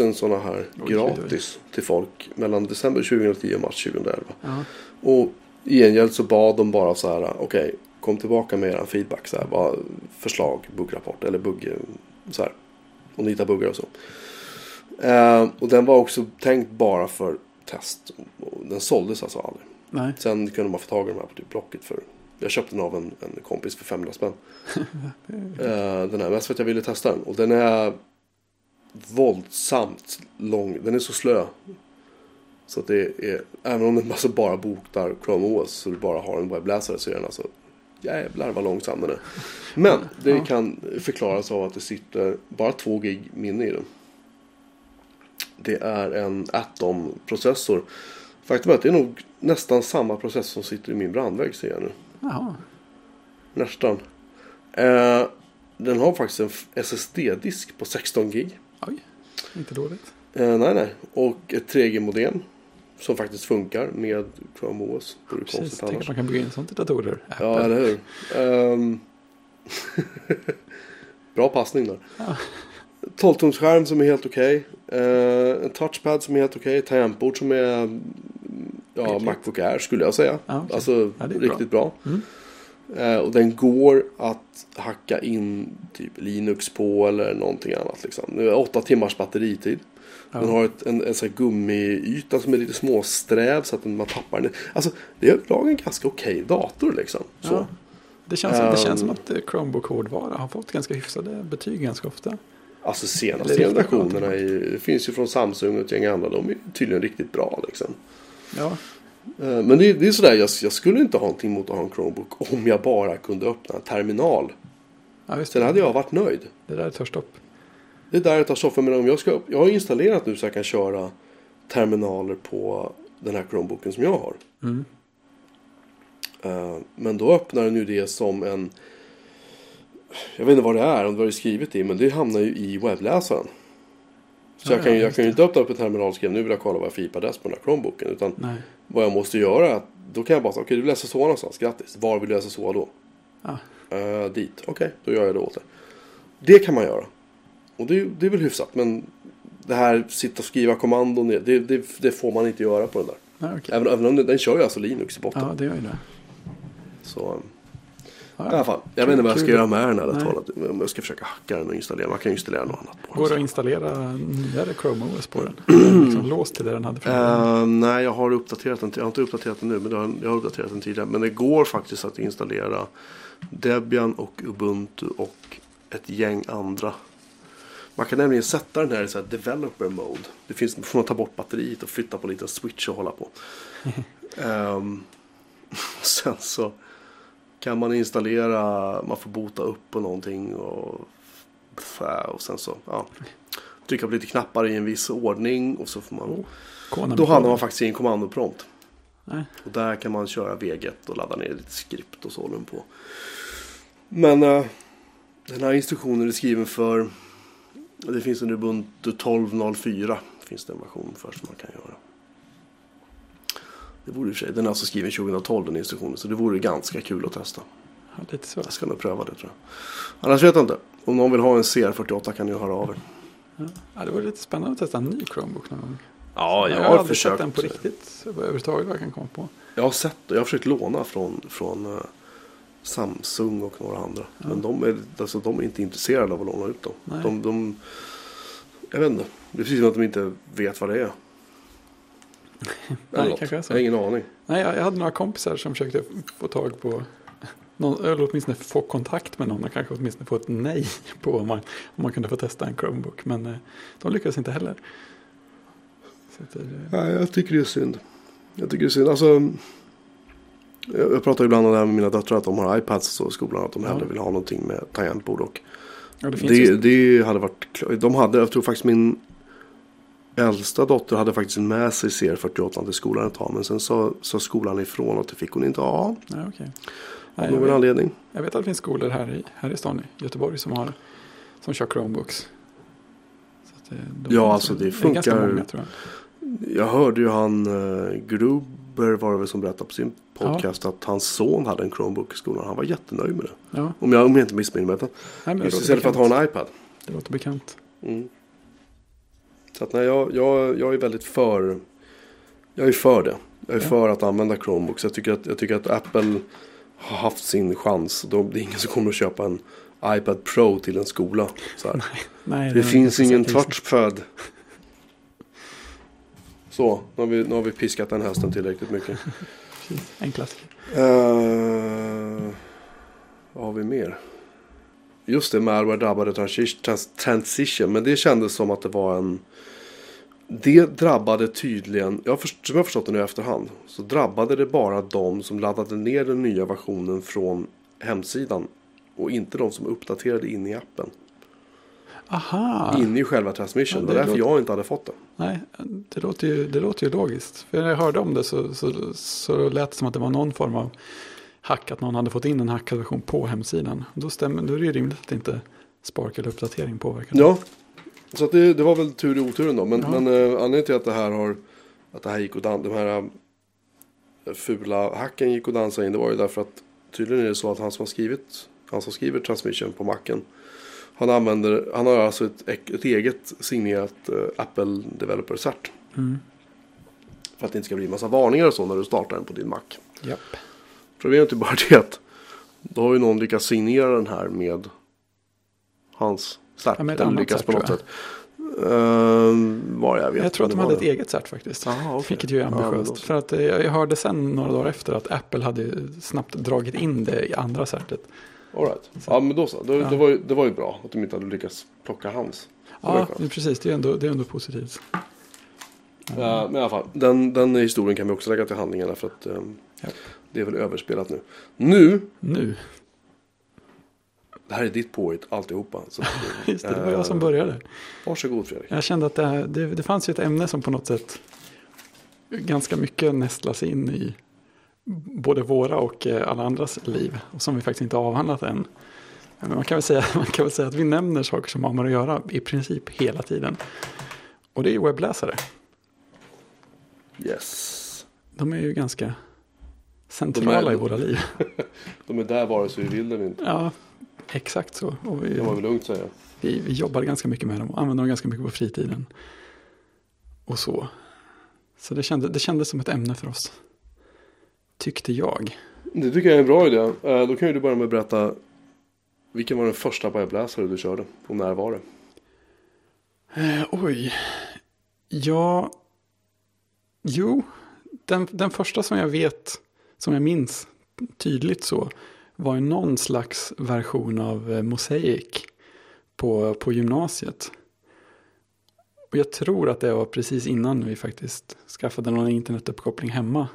000 sådana här oj, oj. gratis till folk mellan december 2010 och mars 2011. Ja, Och i gengäld så bad de bara så här, okej, kom tillbaka med er feedback, så här, förslag, buggrapport eller bugg, så här, om ni hittar buggar och så. Eh, och den var också tänkt bara för test. Den såldes alltså aldrig. nej, Sen kunde man få tag i de här på typ Blocket för, jag köpte den av en, en kompis för 500 spänn. Eh, den här, mest för att jag ville testa den. Och den är våldsamt lång, den är så slö. Så att det är, även om den alltså bara bokar Chrome OS så du bara har en webbläsare så är den alltså jävlar vad långsam den är. Men det kan förklaras av att det sitter bara 2 gig minne i den. Det är en Atom-processor. Faktum är att det är nog nästan samma processor som sitter i min brandvägg ser jag nu. jaha, Nästan. Eh, den har faktiskt en SSD-disk på 16 gig. oj, inte dåligt. Eh, nej, nej. Och ett 3G-modem. som faktiskt funkar med Chrome OS. Det Precis, konstigt tänk att annars. man kan bygga in sånt i datorer. Apple. Ja, eller hur? Ehm, Bra passning där. Ja. 12-tumsskärm som är helt okej. Eh, en touchpad som är helt okej. Tangentbord som är ja. Macbook Air skulle jag säga. Ja, okej. Alltså Ja, det är bra. riktigt bra. Mm. Eh, och den går att hacka in typ Linux på eller någonting annat. Liksom. Nu är åtta timmars batteritid. Ja. Den har ett, en, en sån här gummiyta som är lite småsträv så att man tappar den. Alltså det är överlag en ganska okej dator liksom. Ja. Det, känns, det känns som Ehm. att eh, Chromebook hårdvara har fått ganska hyfsade betyg ganska ofta. Alltså senaste generationerna är, ju- det finns ju från Samsung och ett gäng andra. De är tydligen riktigt bra liksom. Ja, Eh, Men det, det är sådär, jag, jag skulle inte ha någonting mot att ha en Chromebook om jag bara kunde öppna en terminal. ja just Sen hade jag varit nöjd. Det där tar stopp. Det är där tar stopp. Men om jag, ska, jag har installerat nu så jag kan köra terminaler på den här Chromebooken som jag har. Mm. Eh, Men då öppnar den ju det som en... Jag vet inte vad det är, om det var det skrivet i, men det hamnar ju i webbläsaren. Så Ja, jag, kan, ju- ja, jag kan ju det. inte öppna upp en terminal och skriva nu vill jag kolla vad jag IP-adress på den här Chromebooken. Utan Nej. vad jag måste göra är att då kan jag bara säga, okej du vill läsa så någonstans, grattis. Var vill du läsa så då? Ja. Eh, dit, okej, då gör jag det åt dig. Det kan man göra. Och det, det är väl hyfsat, men det här sitta och skriva kommandon, det, det, det får man inte göra på den där. Nej, okej. Även, även om den, den kör ju alltså Linux i botten. Ja, det gör ju det. Så, Ja, i alla fall. Jag vet inte vad jag ska göra med den här datorn. Om jag ska försöka hacka den och installera. Man kan ju installera något annat på Går det att installera nyare Chrome OS på den? Liksom låst till det den hade? Eh, nej, jag har uppdaterat den. Jag har inte uppdaterat den nu, men jag har, uppdaterat den tidigare. Men det går faktiskt att installera Debian och Ubuntu och ett gäng andra. Man kan nämligen sätta den här i så här developer mode. Det finns, får man ta bort batteriet och flytta på en liten switch och hålla på. Ehm, sen så kan man installera, man får bota upp på någonting och, och sen så ja, trycka på lite knappar i en viss ordning och så får man Oh, Konami då hamnar man faktiskt i en kommandoprompt. Nej. Och där kan man köra V1 och ladda ner lite skript och så håller på. Men eh, den här instruktionen är skriven för det finns en Ubuntu 12.04 finns det en version för som man kan göra. Det vore i och för sig, den är alltså skriven 2012 den instruktionen så det vore ganska kul att testa. Ja, lite så. Jag ska nog pröva det tror jag. Annars vet jag inte. Om någon vill ha en CR48 kan ni höra av er. Ja. Det vore lite spännande att testa en ny Chromebook någon gång. Ja, jag har har aldrig försökt. sett den på riktigt överhuvudtaget vad jag kan komma på. Jag har sett det. Jag har försökt låna från, från eh, Samsung och några andra. Ja. Men de är, alltså, de är inte intresserade av att låna ut dem. Nej. De, de, jag vet inte. Det är precis som att de inte vet vad det är. Eller något. kanske är så. Jag har ingen aning. Nej, jag, jag hade några kompisar som försökte få tag på någon, eller åtminstone få kontakt med någon och kanske åtminstone få ett nej på om man, om man kunde få testa en Chromebook. Men eh, de lyckades inte heller. Eh, Nej, jag tycker det är synd. Jag tycker det är synd. Alltså, jag, pratar ibland om det här med mina döttrar. Att de har iPads och så i skolan. Att de Ja. hellre vill ha någonting med tangentbord. Och ja, det det, det hade varit De hade, jag tror faktiskt min äldsta dotter hade faktiskt med sig CR48 till skolan ett tag. Men sen sa, sa skolan ifrån att det fick hon inte ha. nej, okej. Av Nej, jag, någon vet, anledning. jag vet att det finns skolor här i, här i stan i Göteborg som, har, som kör Chromebooks. Eh, de Ja, alltså, det funkar- många tror jag. Jag hörde ju han uh, Gruber var det väl som berättade på sin podcast att hans son hade en Chromebook i skolan. Han var jättenöjd med det. Ja, Om jag, om jag inte missminner mig. det, istället för att ha en iPad. det låter bekant. Mm. Så att nej, jag, jag, jag är väldigt för. Jag är för det. Jag är Ja. för att använda Chromebooks. Jag tycker att, jag tycker att Apple har haft sin chans. De, det är ingen som kommer att köpa en iPad Pro till en skola. Så här. Nej, Det är finns ingen touchpad. Så, nu har, vi, nu har vi piskat den hästen tillräckligt mycket. Precis, En klassiker. Uh, vad har vi mer? Just det, malware drabbade transi- trans- transition. Men det kändes som att det var en... Det drabbade tydligen, jag först, som jag förstått det nu i efterhand. Så drabbade det bara de som laddade ner den nya versionen från hemsidan. Och inte de som uppdaterade in i appen. Aha! In i själva transmission. Ja, det det var därför jag inte hade fått det. Nej, det låter, ju, det låter ju logiskt. För när jag hörde om det så, så, så lät det som att det var någon form av hack. Att någon hade fått in en hackad version på hemsidan. Då, stämmer, då är det ju rimligt att inte Spark eller uppdatering påverkar. Ja, så att det, det var väl tur i oturen då. Men, Ja. men eh, anledningen till att det här har att det här gick och dan- de här eh, fula hacken gick och dansade in. Det var ju därför att tydligen är det så att han som har skrivit, han som skriver transmission på macken. Han använder, han har alltså ett, ett eget signerat eh, Apple Developer Cert. Mm. För att det inte ska bli massa varningar och så när du startar den på din Mac. Japp. Problemet är bara det att då har ju någon lyckats signera den här med hans cert. Ja, Eller lyckats på något sätt. Ehm, var jag vet Jag tror att de hade ett eget cert faktiskt. Jaha, okej. Vilket ju är Ja, ambitiöst. så. För att eh, jag hörde sen några dagar efter att Apple hade snabbt dragit in det i andra certet. All right. Ja men då så. Det, Ja. det, var ju, det var ju bra att de inte hade lyckats plocka hans. Ja, det precis. Det är ändå, det är ändå positivt. Eh, men i alla fall. Den, den historien kan vi också lägga till handlingarna för att ehm, Ja. Det är väl överspelat nu. Nu. Nu, Det här är ditt påhitt alltihopa. Så, just det, det var jag som eh, började. Varsågod Fredrik. Jag kände att det, här, det, det fanns ju ett ämne som på något sätt ganska mycket nästlas in i både våra och eh, alla andras liv. Och som vi faktiskt inte avhandlat än. Men man kan, väl säga, man kan väl säga att vi nämner saker som har med att göra i princip hela tiden. Och det är webbläsare. Yes. De är ju ganska centrala är- i våra liv. De är där vare sig vi vill eller inte. Ja, exakt så. Och vi, kan man väl lugnt säga. vi, vi jobbar ganska mycket med dem och använder dem ganska mycket på fritiden. Och så. Så det, kände, det kändes som ett ämne för oss. Tyckte jag. Det tycker jag är en bra idé. Eh, Då kan ju du börja med att berätta. Vilken var den första webbläsare du körde? Och när var det? Eh, oj. Ja. Jo. Den, den första som jag vet, som jag minns tydligt så, var ju någon slags version av eh, mosaik Mosaic på, på gymnasiet. Och jag tror att det var precis innan vi faktiskt skaffade någon internetuppkoppling hemma.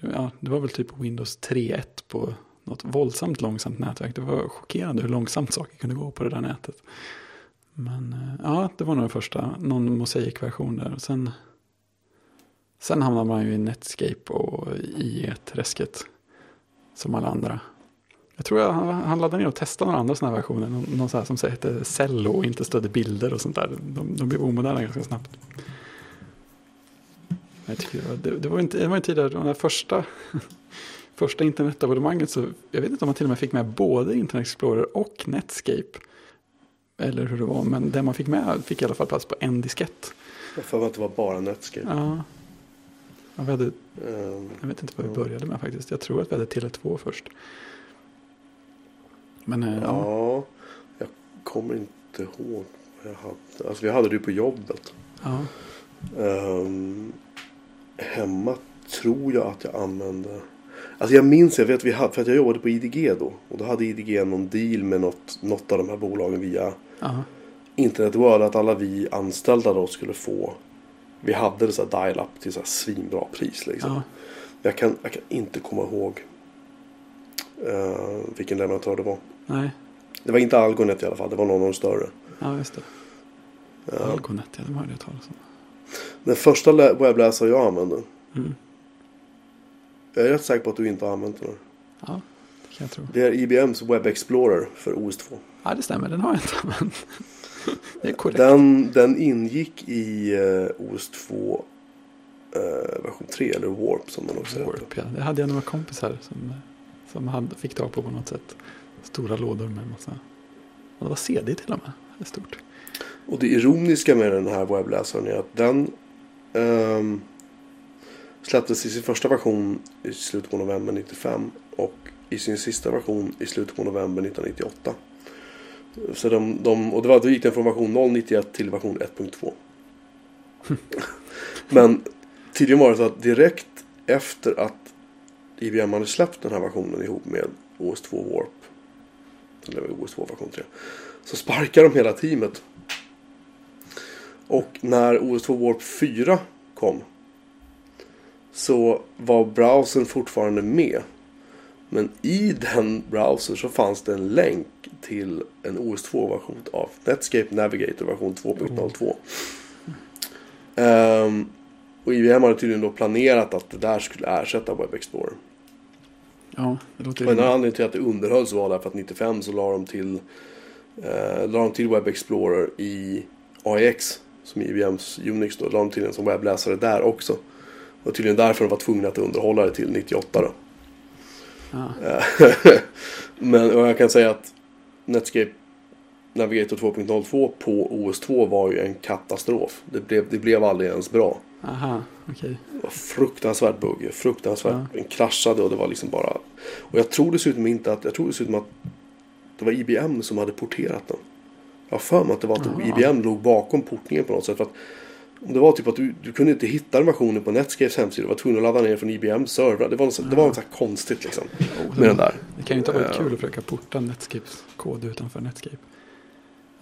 Ja, det var väl typ Windows 3.1 på något våldsamt långsamt nätverk. Det var chockerande hur långsamt saker kunde gå på det där nätet. Men eh, ja, det var nog den första, någon mosaikversion där. Och sen, sen hamnade man ju i Netscape och i träsket som alla andra. Jag tror jag han laddade ner och testade några andra sådana här versioner. Någon, någon här som hette Cello och inte stödde bilder och sånt där. De, de blev omoderna ganska snabbt. Jag tycker det, var, det, det var inte, det var en tid där de första, första internetabonnemanget så jag vet inte om man till och med fick med både Internet Explorer och Netscape. Eller hur det var, men det man fick med fick i alla fall plats på en diskett. Jag för mig att det var bara Netscape. Ja. Ja, vi hade, Ehm, jag vet inte vad vi Ja. började med faktiskt. Jag tror att vi hade Tele2 först. Men eh, ja. ja, jag kommer inte ihåg. vad Jag hade. Alltså vi hade det ju på jobbet. ja. Ehm, hemma tror jag att jag använde. Alltså jag minns, jag vet vi hade, för att jag jobbade på IDG då. Och då hade IDG någon deal med något, något av de här bolagen via ja. Internet World. Att alla vi anställda då skulle få. Vi hade det så dial-up till så svinbra pris liksom. ja. Jag, kan, jag kan inte komma ihåg. eh, vilken leverantör det var. Nej, Det var inte Algonet i alla fall. Det var någon av de större. ja just det. Eh, Algonet, ja, de hörde jag talas om. den första lä- webbläsare jag använde. Mm. Jag är rätt säker på att du inte har använt den. Ja, det kan jag tro. Det är IBMs Web Explorer för OS2. Ja, det stämmer. Den har jag inte använt. Det är korrekt. Den, den ingick i uh, OS2 eh, version 3 eller Warp som man också heter. Warp, ja. Det hade jag några kompisar som, som hade, fick tag på på något sätt. Stora lådor med massa. Och det var CD till och med. Det är stort. Och det ironiska med den här webbläsaren är att den ehm, släpptes i sin första version i slutet på november 95 och i sin sista version i slutet på november 1998. Så de, de, och det var, då gick den från version 0.91 till version 1.2. Men tydligen var det så att direkt efter att IBM hade släppt den här versionen ihop med OS2 Warp. Eller OS2 version 3. Så sparkade de hela teamet. Och när OS2 Warp 4 kom. Så var browsern fortfarande med. Men i den browsern så fanns det en länk till en OS2-version av Netscape Navigator version 2.02. Ehm, och IBM hade tydligen då planerat att det där skulle ersätta Web Explorer. Ja, det låter Och en anledning till att det underhölls var därför att 95 så la de till, eh, la de till Web Explorer i AIX. som IBMs Unix då, la de till en som webbläsare där också. Och tydligen därför de var tvungna att underhålla det till 98 då. Ja. Men och jag kan säga att Netscape Navigator 2.02 på OS2 var ju en katastrof. Det blev, det blev aldrig ens bra. Aha, okej. Det var fruktansvärt buggig, fruktansvärt. Den kraschade och det var liksom bara. Och jag tror dessutom inte att, jag tror dessutom att det var IBM som hade porterat den. Jag har för mig att det var att Aha. IBM låg bakom portningen på något sätt. För att det var typ att du, du kunde inte hitta den versionen på Netscapes hemsida. Du var tvungen att ladda ner från IBMs servrar. Det var, något, så- det var något så här konstigt liksom. Oh, Med den där. Det kan ju inte ha varit Eh. kul att försöka porta Netscapes kod utanför Netscape.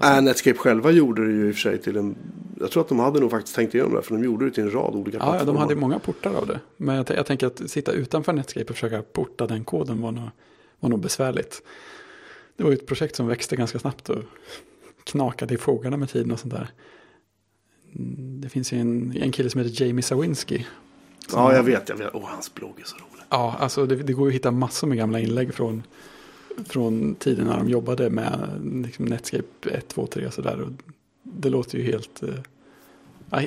Äh, Netscape själva gjorde det ju i och för sig till en... Jag tror att de hade nog faktiskt tänkt igenom det. För de gjorde det till en rad olika Ja, ja, de plattformar. hade många portar av det. Men jag, jag tänker att sitta utanför Netscape och försöka porta den koden var nog, var nog besvärligt. Det var ju ett projekt som växte ganska snabbt och knakade i fogarna med tiden och sånt där. Mm, Det finns ju en, en kille som heter Jamie Sawinski. som- Ja, jag vet. Jag vet. Åh, hans blogg är så rolig. Ja, alltså det, det går ju att hitta massor med gamla inlägg från, från tiden när de jobbade med liksom Netscape 1, 2, 3 och sådär. Och Det låter ju helt, eh, ja,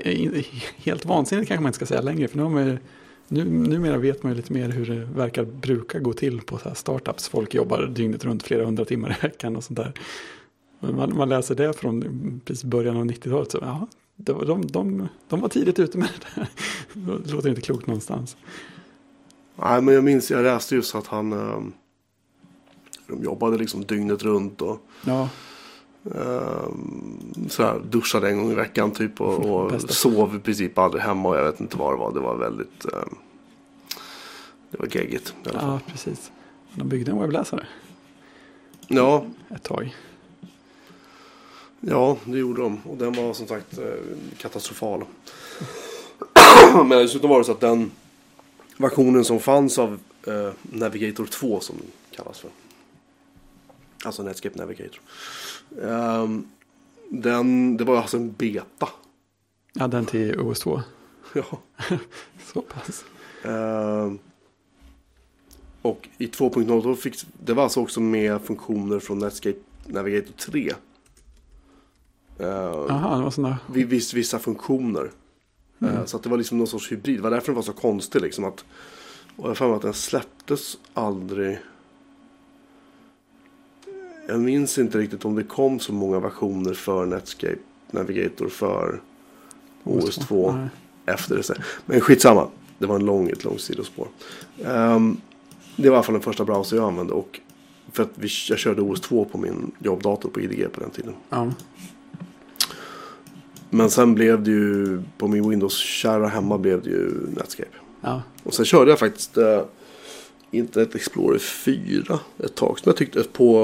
helt vansinnigt kanske man inte ska säga längre. För nu, har man ju, nu, numera vet man ju lite mer hur det verkar bruka gå till på så här startups. Folk jobbar dygnet runt flera hundra timmar i veckan och sånt där. Men Man, man läser det från precis början av 90-talet. Så, ja, var, de, de, de var tidigt ute med det där. Det låter inte klokt någonstans. Nej, men jag minns, jag läste just att han... ehm, de jobbade liksom dygnet runt och Ja, ehm, sådär, duschade en gång i veckan typ och, och sov i princip aldrig hemma och jag vet inte vad det var. Det var väldigt... ehm, det var geggigt. Ja, precis. De byggde en webbläsare Ja, ett tag. Ja, det gjorde de. Och den var som sagt eh, katastrofal. Men dessutom var det så att den versionen som fanns av eh, Navigator 2 som den kallas för. Alltså Netscape Navigator. Ehm, den, det var alltså en beta. Ja, den till OS2. Ja. Så pass. Ehm, och i 2.0 då fick det var alltså också med funktioner från Netscape Navigator 3. Ehm, Jaha, det var sådana. viss, vissa funktioner. Mm. Eh, Så att det var liksom någon sorts hybrid. Det var därför den var så konstig. Liksom att, och jag har att den släpptes aldrig. Jag minns inte riktigt om det kom så många versioner för Netscape Navigator för OS2 Nej. efter det. Men skitsamma. Det var en lång, ett långt sidospår. Ehm, det var i alla fall den första browser jag använde. Och för att vi, jag körde OS2 på min jobbdator på IDG på den tiden. Ja. Men sen blev det ju på min Windows-kära hemma blev det ju Netscape. ja. Och sen körde jag faktiskt eh, Internet Explorer 4 ett tag. Som jag tyckte på,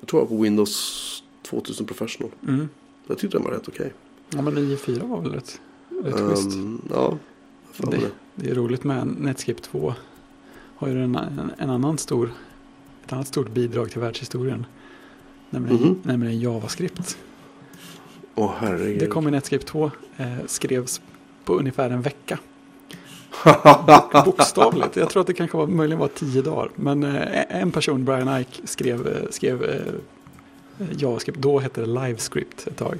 jag tror jag på Windows 2000 Professional. Mm. Jag tyckte den var rätt okej. ja, men 9.4 var väl rätt, rätt Ehm, schysst. ja, Det, det. det är roligt med Netscape 2. Har ju en, en, en annan stor, ett annat stort bidrag till världshistorien. Nämligen, Mhm. nämligen JavaScript. Herregud. Det kom i Netscape 2. Eh, skrevs på ungefär en vecka. Bokstavligt. Jag tror att det kanske var, möjligen var tio dagar. Men eh, en person, Brian Ike, skrev, eh, skrev eh, JavaScript. Då hette det LiveScript ett tag.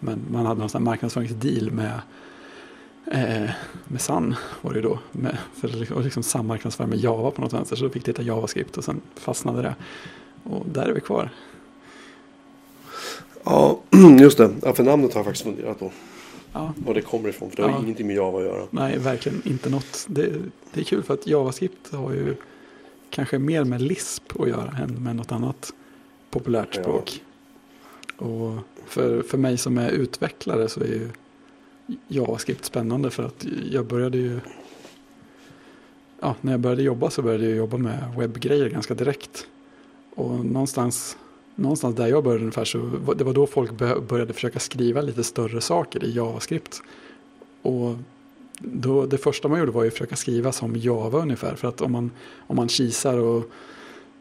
Men man hade någon sån marknadsföringsdeal med, eh, med Sun. Var det då. Med, för att liksom- liksom sammarknadsföra med Java på något vänster. Så då fick det heta JavaScript och sen fastnade det. Och där är vi kvar. Ja, just det. Ja, för namnet har jag faktiskt funderat på. Ja, Var det kommer ifrån. För det har Ja. ingenting med Java att göra. Nej, verkligen inte något. Det, det är kul för att JavaScript har ju kanske mer med Lisp att göra än med något annat populärt Ja. språk. Och för, för mig som är utvecklare så är ju JavaScript spännande för att jag började ju Ja, när jag började jobba så började jag jobba med webbgrejer ganska direkt. Och någonstans, någonstans där jag började ungefär så det var då folk bö- började försöka skriva lite större saker i JavaScript. Och då, det första man gjorde var ju att försöka skriva som Java ungefär. För att om man, om man kisar och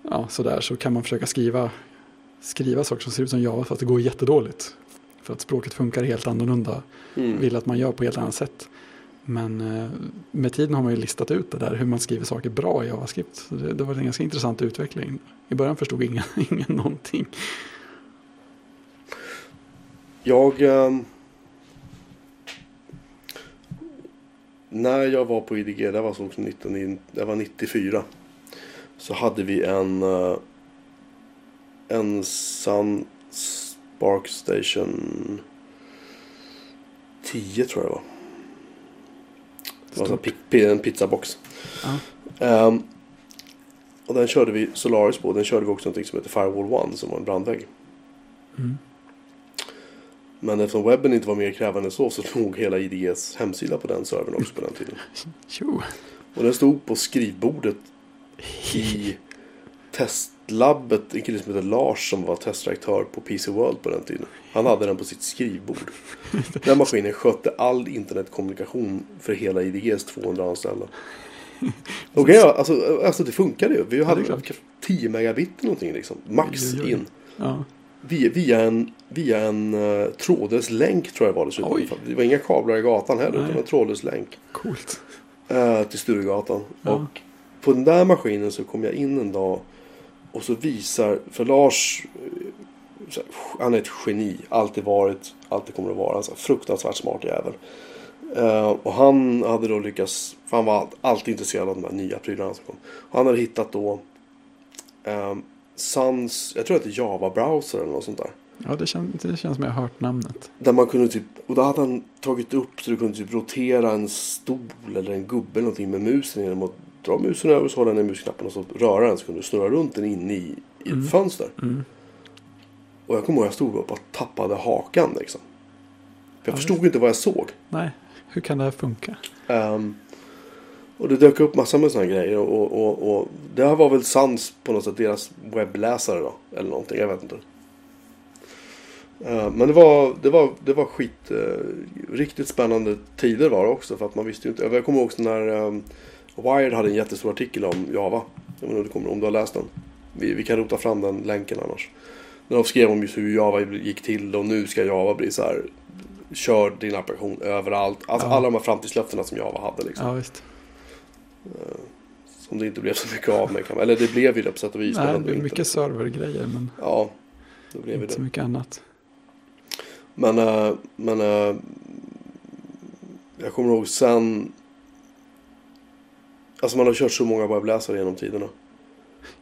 ja, sådär så kan man försöka skriva, skriva saker som ser ut som Java fast det går jättedåligt. För att språket funkar helt annorlunda. Mm. Vill att man gör på helt annat sätt. Men eh, med tiden har man ju listat ut det där hur man skriver saker bra i JavaScript. Så det, det var en ganska intressant utveckling. I början förstod ingen, ingen någonting. Jag, Eh, när jag var på IDG, det var, som 19, det var 94. Så hade vi en, eh, en Sun Spark Station 10 tror jag det var. Var en, pi- en pizzabox. Ja. Ehm, och den körde vi Solaris på. Den körde vi också någonting som heter Firewall One som var en brandvägg. Mm. Men eftersom webben inte var mer krävande så så låg hela IDGs hemsida på den servern också på den tiden. Jo. Och den stod på skrivbordet i testlabbet. En kille som heter Lars som var testredaktör på PC World på den tiden. Han hade den på sitt skrivbord. Den maskinen skötte all internetkommunikation för hela IDGs 200 anställda. Och ja, alltså, alltså det funkade ju. Vi det hade klart. 10 megabit eller någonting liksom. Max in. Ja. Via, via en, via en uh, trådlös länk tror jag var dessutom. Oj. Det var inga kablar i gatan heller. Nej. Utan en trådlös länk. Coolt. eh, till Sturegatan. Ja. Och på den där maskinen så kom jag in en dag och så visar, för Lars, eh, han är ett geni, alltid varit, alltid kommer att vara, alltså, fruktansvärt smart jävel. Eh, och han hade då lyckats, för han var alltid intresserad av de här nya prylarna som kom. Och han hade hittat då um, Sans, jag tror att det är Java-browser eller något sånt där. Ja, det, kän, det känns som jag har hört namnet. Där man kunde typ, och då hade han tagit upp så du kunde typ rotera en stol eller en gubbe eller någonting med musen genom att dra musen över så hålla den i musknappen och så röra den så kunde du snurra runt den inne i, i ett fönster. Mm. Och jag kommer ihåg jag stod upp och tappade hakan liksom. För jag Ja, förstod inte vad jag såg. Nej, hur kan det här funka? Ehm, och det dök upp massor med sådana grejer och, och, och, och det här var väl Sans på något sätt deras webbläsare då. Eller någonting, jag vet inte. Ehm, men det var, det var, det var skit, eh, riktigt spännande tider var det också för att man visste ju inte. Jag kommer ihåg också när ehm, Wired hade en jättestor artikel om Java. Jag vet inte om du, om du har läst den. Vi, vi kan rota fram den länken annars. När de skrev om just hur Java gick till och nu ska Java bli så här. Kör din applikation överallt. Alltså Ja. alla de här framtidslöftena som Java hade liksom. Ja, visst. Som det inte blev så mycket av med. Eller det blev ju det på sätt och vis. Nej, det inte. mycket servergrejer, men Ja, det blev inte så det. mycket annat. Men, äh, men äh, jag kommer ihåg sen. Alltså man har kört så många webbläsare genom tiderna.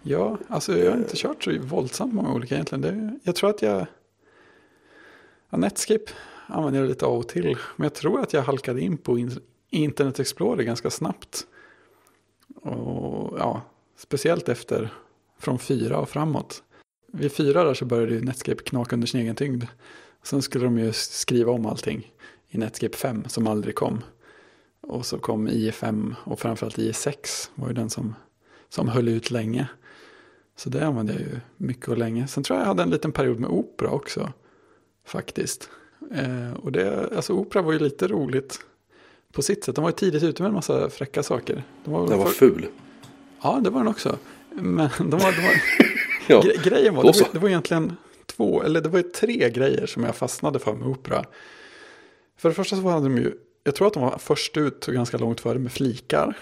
Ja, alltså jag har inte kört så våldsamt många olika egentligen. Det, jag tror att jag... Ja, Netscape använder jag lite av och till. Men jag tror att jag halkade in på Internet Explorer ganska snabbt. Och ja, speciellt efter från fyra och framåt. Vid fyra där så började ju Netscape knaka under sin egen tyngd. Sen skulle de ju skriva om allting i Netscape 5 som aldrig kom. Och så kom IE5 och framförallt IE6 var ju den som, som höll ut länge. Så det använde jag ju mycket och länge. Sen tror jag jag hade en liten period med Opera också. Faktiskt. Eh, och det, alltså Opera var ju lite roligt på sitt sätt. De var ju tidigt ute med en massa fräcka saker. De var, Den var för- ful. Ja, det var den också. Men de var, de var, Ja. gre- grejen var, det var, det var egentligen två, eller det var ju tre grejer som jag fastnade för med Opera. För det första så hade de ju, jag tror att de var först ut och ganska långt före med flikar.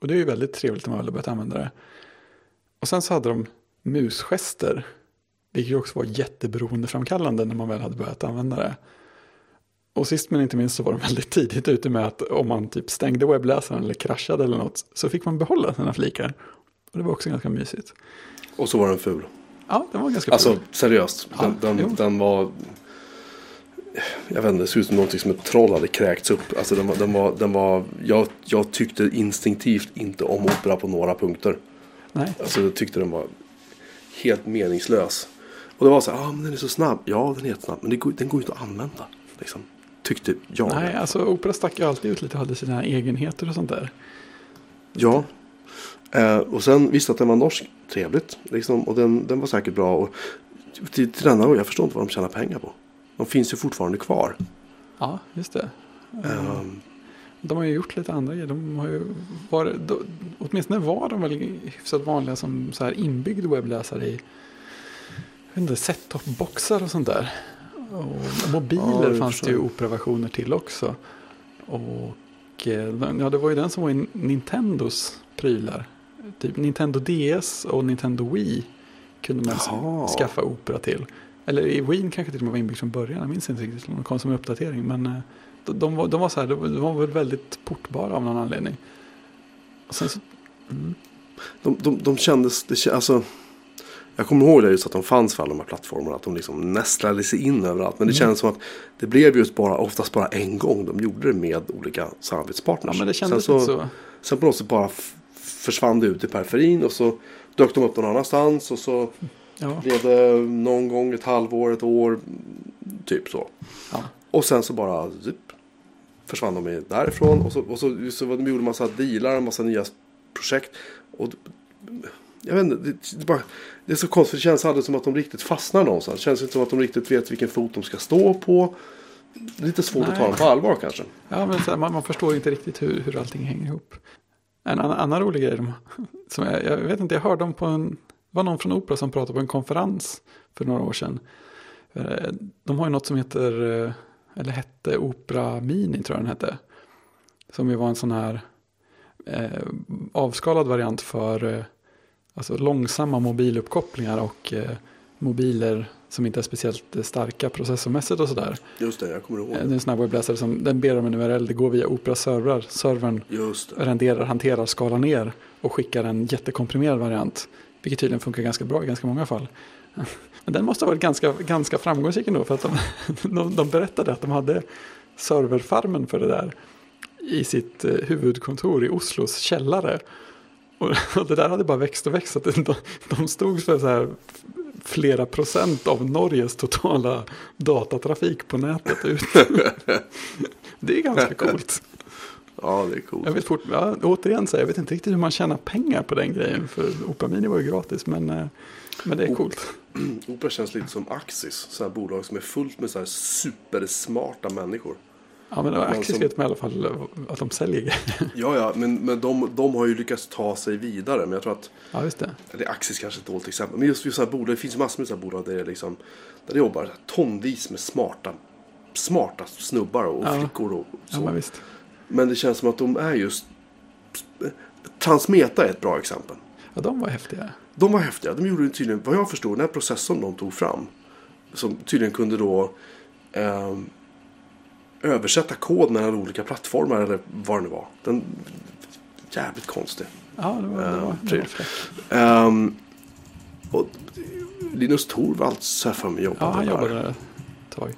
Och det är ju väldigt trevligt när man väl har börjat använda det. Och sen så hade de musgester. Vilket också var jätteberoendeframkallande när man väl hade börjat använda det. Och sist men inte minst så var de väldigt tidigt ute med att om man typ stängde webbläsaren eller kraschade eller något så fick man behålla sina flikar. Och det var också ganska mysigt. Och så var den ful. Ja, den var ganska Alltså cool. seriöst. Den, Ja, den, den var. Jag vet inte, det såg ut som någonting som ett troll hade kräkts upp. Alltså den var, den var, den var jag, jag tyckte instinktivt inte om opera på några punkter. Nej, Alltså jag tyckte den var helt meningslös. Och det var så här, ah, men den är så snabb. Ja, den är jättesnabb. Men det går, den går ju inte att använda. Liksom. Tyckte jag. nej alltså Opera stack ju alltid ut lite och hade sina egenheter och sånt där. Ja. Eh, och sen visste att den var norsk. Trevligt. Liksom, och den, den var säkert bra. Och till, till denna år, jag förstår inte vad de tjänar pengar på. De finns ju fortfarande kvar. Ja, just det. Ehm, De har ju gjort lite andra grejer. De har ju varit, då, åtminstone var de väl hyfsat vanliga som så här inbyggd webbläsare i set-top-boxar och sånt där. Och mobiler Ja, fanns det ju operaversioner till också. Och eh, ja, det var ju den som var i Nintendos prylar. Typ Nintendo DS och Nintendo Wii kunde man skaffa opera till. Eller i Wii kanske till och med var inbyggt från början. Jag minns inte riktigt om det kom som en uppdatering. Men eh, de, de, var, de var så här, de, var väl väldigt portbara av någon anledning. Och sen så, mm, De, de, de kändes, det, alltså, jag kommer ihåg det just att de fanns för alla de här plattformarna. Att de liksom nästlade sig in överallt. Men det Mm. känns som att det blev just bara, oftast bara en gång de gjorde det med olika samarbetspartners. ja men det kändes sen, så, så. sen på något sätt bara försvann det ut i periferin och så dök de upp någon annanstans. Och så Ja, blev det någon gång ett halvår, ett år, typ så. ja. Och sen så bara zip, försvann de därifrån. Och så, och så, så de gjorde en massa dealar, en massa nya projekt. Och jag vet inte, det, det, bara, det är så konstigt. Det känns aldrig som att de riktigt fastnar någonstans. Det känns inte som att de riktigt vet vilken fot de ska stå på. Lite svårt att ta Nej. dem på allvar kanske. Ja, men här, man, man förstår inte riktigt hur, hur allting hänger ihop. En annan, annan rolig grej, de, som jag, jag vet inte, jag hörde dem på en, var någon från Opera som pratade på en konferens för några år sedan. Eh, De har ju något som heter, eh, eller hette Opera Mini tror jag den hette. Som ju var en sån här eh, avskalad variant för eh, alltså långsamma mobiluppkopplingar och eh, mobiler som inte är speciellt starka processormässigt och sådär. Just det, jag kommer ihåg Eh, Det är det. en snabb webbläsare som den ber om en URL. Det går via Opera servrar. Servern det. renderar, hanterar, skalar ner och skickar en jättekomprimerad variant. Vilket tydligen funkar ganska bra i ganska många fall. Men den måste ha varit ganska, ganska framgångsrik ändå. För att de, de, de berättade att de hade serverfarmen för det där i sitt eh, huvudkontor i Oslos källare. Och, det där hade bara växt och växt. Så att de, de stod för så här flera procent av Norges totala datatrafik på nätet ut. Det är ganska coolt. Ja, det är coolt. Jag vet fort, ja, återigen så jag vet inte riktigt hur man tjänar pengar på den grejen. För Opera Mini var ju gratis, men, eh, men det är coolt. Opera känns lite som Axis. Så här bolag som är fullt med så här supersmarta människor. Ja, men Axis som- vet man i alla fall eh, att de säljer grejer. Ja, ja, men, men de, de har ju lyckats ta sig vidare. Men jag tror att Ja, just det. Eller Axis kanske är ett dåligt exempel. Men just, just så här bolag, det finns massor med så här bolag där det, liksom, där det jobbar tonvis med smarta, smarta snubbar och Ja. flickor. Och Ja, så. men visst. Men det känns som att de är just... Transmeta är ett bra exempel. Ja, de var häftiga. De var häftiga. De gjorde tydligen, vad jag förstår, den här processorn de tog fram. Som tydligen kunde då ehm, översätta kod mellan olika plattformar eller vad det nu var. Den, jävligt konstig. Ja, det var, det var, det var fräckt. Ehm, och Linus Torvalds här för mig jobbade Ja, han jobbade där ett tag.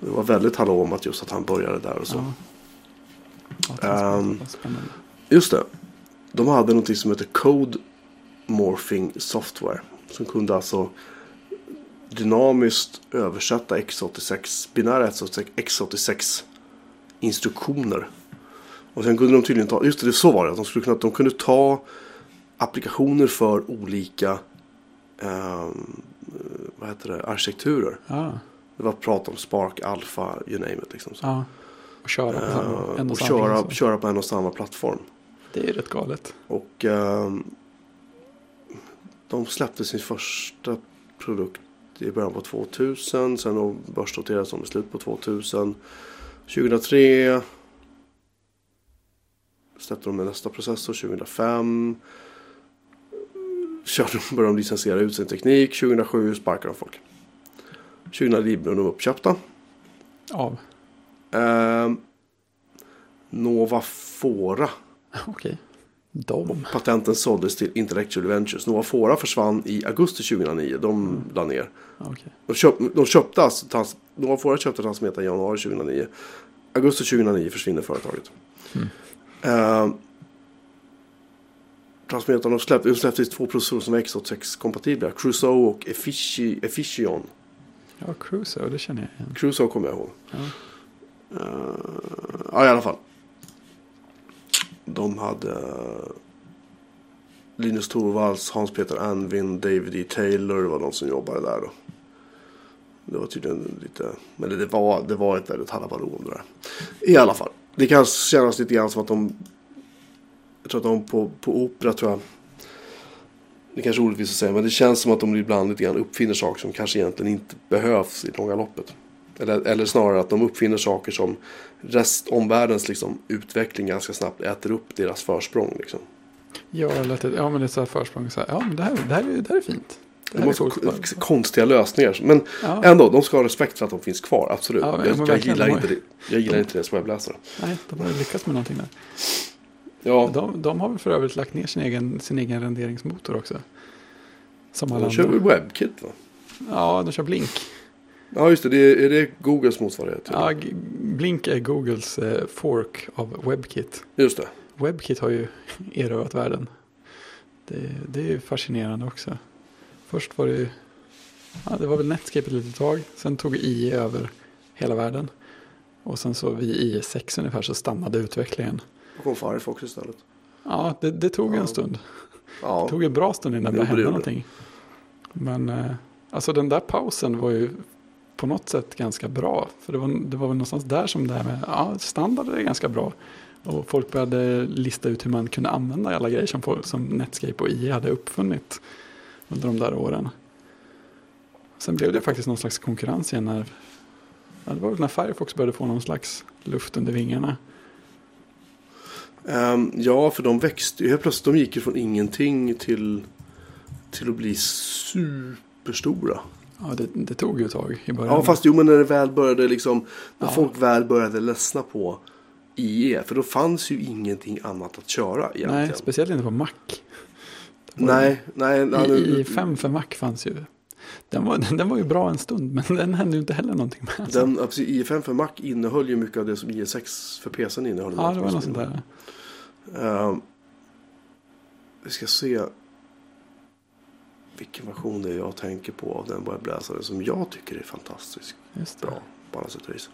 Det var väldigt hallå om att just att han började där och så. Ja. Spännande. Just det. De hade någonting som heter Code Morphing Software. Som kunde alltså dynamiskt översätta x86, binära x86, x86 instruktioner. Och sen kunde de tydligen ta, just det, så var det, att de, skulle kunna, de kunde ta applikationer för olika ehm, vad heter det, arkitekturer. Ja, Det var prat om Spark, Alpha, you name it. Liksom så. ja. Och köra på samma, Eh, en och samma köra, köra på en och samma plattform. Det är rätt galet. Och ehm, de släppte sin första produkt i början på 2000. Sen börsnoterades de i slutet på 2000. 2003 släppte de nästa processor. 2005 körde de, började de licensiera ut sin teknik. 2007 sparkade de folk. 2009 blev de uppköpta. Av. Ehm, Nova Fora Okej. De. Patenten såldes till Intellectual Ventures. Nova Fora försvann i augusti 2009. De la ner. Okej. De, köp, de köpte alltså, trans, Nova Fora köpte Transmeta i januari 2009. Augusti 2009 försvinner företaget. Mm. Eh, Transmeta de släppte, de släppte två processorer som var X86-kompatibla. Crusoe och Effici, Effición. Ja, Crusoe, det känner jag igen. Crusoe kommer jag ihåg. Ja. Eh, ja, i alla fall. De hade eh, Linus Torvalds, Hans-Peter Anvin, David E. Taylor var de som jobbade där då. Det var tydligen lite, men det var, det var ett väldigt halabaloo om det där. I alla fall. Det kan kännas lite grann som att de, jag tror att de på, på opera tror jag, det är kanske är orättvist att säga, men det känns som att de ibland lite grann uppfinner saker som kanske egentligen inte behövs i långa loppet. Eller, eller snarare att de uppfinner saker som rest, omvärldens liksom, utveckling ganska snabbt äter upp deras försprång. Liksom. Ja, eller att det, ja, men det är så här försprång. Så här, ja, men det här, det, här är, det här är fint. det De så coolt. k- konstiga lösningar. Men Ja. ändå, de ska ha respekt för att de finns kvar. Absolut. Ja, jag, jag, gillar de inte det. jag gillar inte det som webbläsare. Nej, de har lyckats med någonting där. Ja, De, de har väl för övrigt lagt ner sin egen, sin egen renderingsmotor också. Som de kör väl WebKit va? Ja, de kör Blink. Ja, just det. det är, det Googles motsvarighet? Ja, Blink är Googles eh, fork av WebKit. Just det. WebKit har ju erövrat världen. Det, det är ju fascinerande också. Först var det ju, ja, det var väl Netscape ett litet tag. Sen tog IE över hela världen. Och sen så vid IE 6 ungefär så stannade utvecklingen. Då kom Firefox istället. Ja, det, det tog Ja. en stund. Ja, Det tog en bra stund innan det började det hända någonting. Men eh, alltså den där pausen var ju på något sätt ganska bra. För det var, det var väl någonstans där som det här med ja, standard är ganska bra. Och folk började lista ut hur man kunde använda alla grejer som, folk, som Netscape och IE hade uppfunnit under de där åren. Sen blev det faktiskt någon slags konkurrens igen när, ja, det var väl när Firefox började få någon slags luft under vingarna. Um, ja, för de växte ju helt plötsligt. De gick ju från ingenting till, till att bli superstora. Ja, det, det tog ju ett tag i början. Ja, fast jo, men när det väl började liksom. När Ja. folk väl började ledsna på IE. För då fanns ju ingenting annat att köra egentligen. Nej, speciellt inte på Mac. nej, nej. nej, I, 5 för Mac fanns ju. Den var, den var ju bra en stund men den hände ju inte heller någonting med. Alltså. Den, precis, IE5 för Mac innehöll ju mycket av det som IE6 för PCn innehöll. ja, det var något sånt där. Ehm, vi ska se vilken version det är jag tänker på av den webbläsaren som jag tycker är fantastiskt Just det. bra på alla sätt och vis.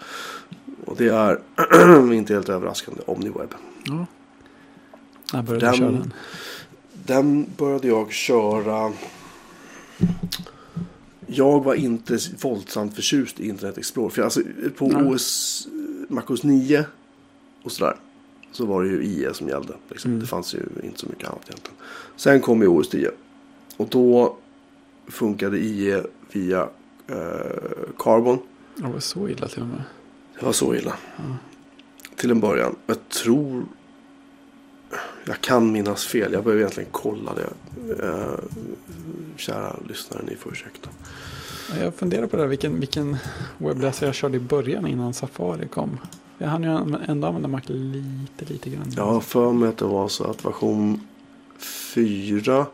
Och det är inte helt överraskande OmniWeb. Ja. När började Den- du köra den? Den började jag köra. Jag var inte våldsamt förtjust i Internet Explorer. För alltså, på Nej. OS, MacOS 9 och sådär. Så var det ju IE som gällde. Liksom. Mm. Det fanns ju inte så mycket annat egentligen. Sen kom ju OS 10. Och då funkade IE via eh, Carbon. Det var så illa till och med. Det var så illa. Ja. Till en början. Jag tror... Jag kan minnas fel. Jag behöver egentligen kolla det. Eh, kära lyssnare, ni får ursäkta. Ja, Jag funderar på det här, vilken, vilken webbläsare jag körde i början innan Safari kom. Jag hann ju ändå använda Mac lite, lite grann. Jag har för mig att det var så att version 4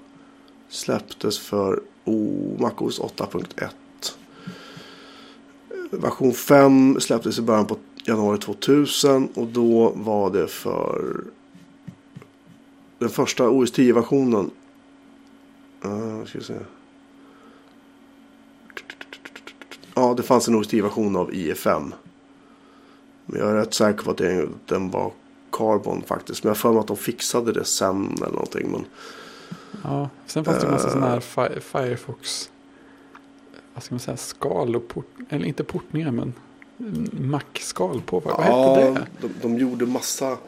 släpptes för oh, MacOS 8.1. Version 5 släpptes i början på januari 2000 och då var det för den första OS 10-versionen. Uh, eh, ska se. Ja, det fanns en OS 10-version av IE5. Men jag är rätt säker på att den var Carbon faktiskt. Men jag har för mig att de fixade det sen eller någonting. Men Ja, sen fanns det en massa Eh. sådana här Fi- Firefox, vad ska man säga, skal och port, eller inte portningar men Mac-skal på. Vad hette det? de, de gjorde massa.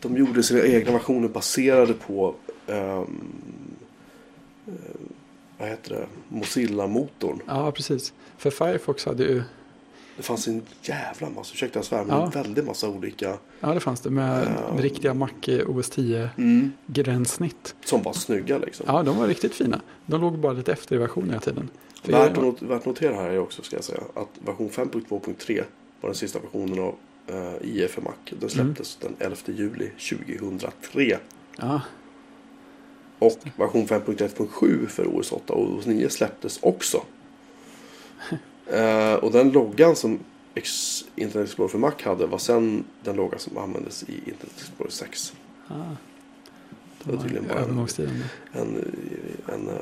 De gjorde sina egna versioner baserade på. eh, vad heter det? Mozilla-motorn. Ja, precis. För Firefox hade ju, Det fanns en jävla massa, ursäkta jag svär, men Ja. en väldig massa olika. ja det fanns det med Ja. riktiga Mac OS 10 gränssnitt. Som var snygga liksom. Ja, de var riktigt fina. De låg bara lite efter i versionen hela tiden. För Värt jag, not- värt notera här är också ska jag säga att version 5.2.3 var den sista versionen av uh, IE för Mac. Den släpptes den 11 juli 2003. ja, Och version 5.1.7 för OS 8 och OS 9 släpptes också. Eh, och den loggan som Ex- Internet Explorer för Mac hade var sen den logga som användes i Internet Explorer 6. ja. Det De var tydligen bara en, övergångstiden. en, en, eh,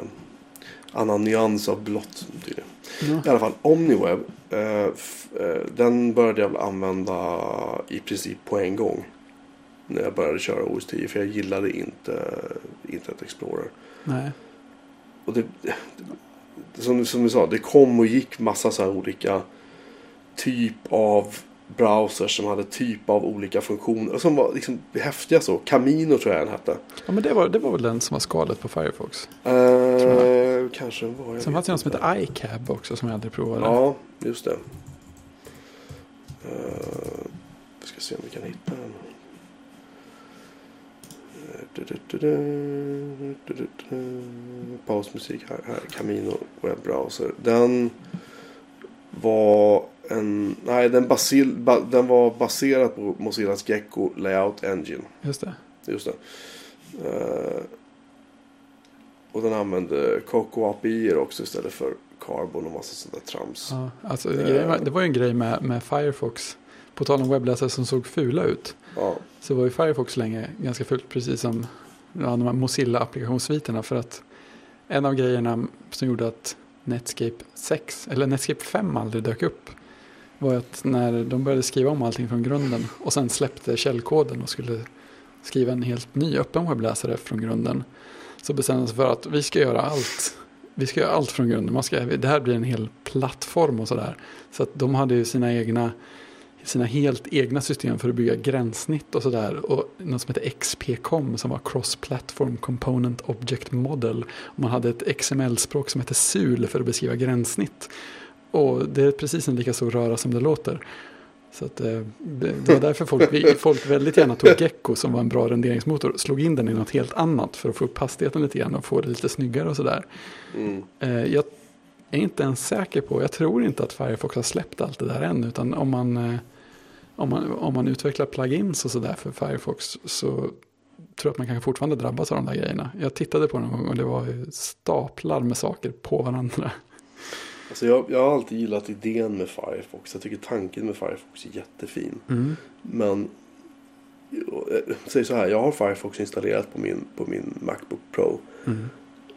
annan nyans av blått. Tydligen. Ja. I alla fall OmniWeb. Eh, f- eh, den började jag använda i princip på en gång. När jag började köra OS 10. För jag gillade inte Internet Explorer. Nej, Och det, det, som, som vi sa, det kom och gick massa så här olika typ av browsers som hade typ av olika funktioner. Som var liksom häftiga så. Camino tror jag den hette. ja, men det var, det var väl den som var skalet på Firefox. Eh, kanske var jag Sen fanns det någon som hette iCab också som jag aldrig provade. Ja, just det. Uh, vi ska se om vi kan hitta den. Eh, du, du, du, du, du, du, du. Pausmusik här, här. Camino webbrowser. Den var en, nej den, basil, ba, den var baserad på Mozillas Gecko Layout Engine. Just det. Just det. Eh, och den använde Coco API också istället för Carbon och massa sånt där trams. Ja, alltså, grejen var- det var ju en grej med, med Firefox. På tal om webbläsare som såg fula ut. Ja. Så var ju Firefox länge ganska fult. Precis som ja, de här Mozilla-applikationssviterna. För att en av grejerna som gjorde att Netscape 6 eller Netscape 5 aldrig dök upp. Var att när de började skriva om allting från grunden. Och sen släppte källkoden och skulle skriva en helt ny öppen webbläsare från grunden. Så bestämde sig för att vi ska göra allt. Vi ska göra allt från grunden. Man ska, det här blir en hel plattform och sådär. Så att de hade ju sina egna, sina helt egna system för att bygga gränssnitt och sådär. Och något som heter XPCOM som var Cross Platform Component Object Model. Och man hade ett XML-språk som heter SUL för att beskriva gränssnitt. Och det är precis en lika stor röra som det låter. Så att, eh, det, var därför folk, folk väldigt gärna tog Gecko som var en bra renderingsmotor. Slog in den i något helt annat för att få upp hastigheten lite grann och få det lite snyggare och sådär. Mm. Eh, jag är inte ens säker på, jag tror inte att Firefox har släppt allt det där än. Utan om man, eh, om man, om man utvecklar plugins och sådär för Firefox så tror jag att man kan fortfarande drabbas av de där grejerna. Jag tittade på den någon gång och det var staplar med saker på varandra. Alltså jag, jag har alltid gillat idén med Firefox. Jag tycker tanken med Firefox är jättefin. Mm. Men eh, säg så här, jag har Firefox installerat på min, på min Macbook Pro. Mm.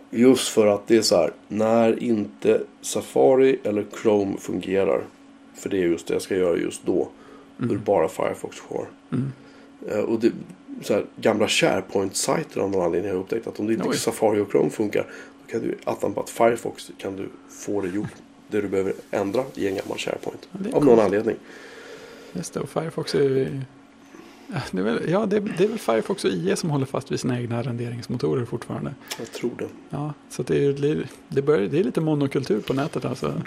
Just för att det är så här, när inte Safari eller Chrome fungerar. För det är just det jag ska göra just då. Är det bara Firefox kvar. Mm. Eh, Och det, så här, gamla SharePoint-sajter av någon anledning har jag upptäckt att om inte Oj. Safari och Chrome funkar. Då kan du attan på att Firefox kan du få det gjort. Det du behöver ändra i en gammal SharePoint. Ja, Av någon coolt. anledning. Just det, och Firefox är ju... Ja, det är, väl, ja det, det är väl Firefox och IE som håller fast vid sina egna renderingsmotorer fortfarande. Jag tror det. Ja, så det är, det, börjar, det är lite monokultur på nätet alltså.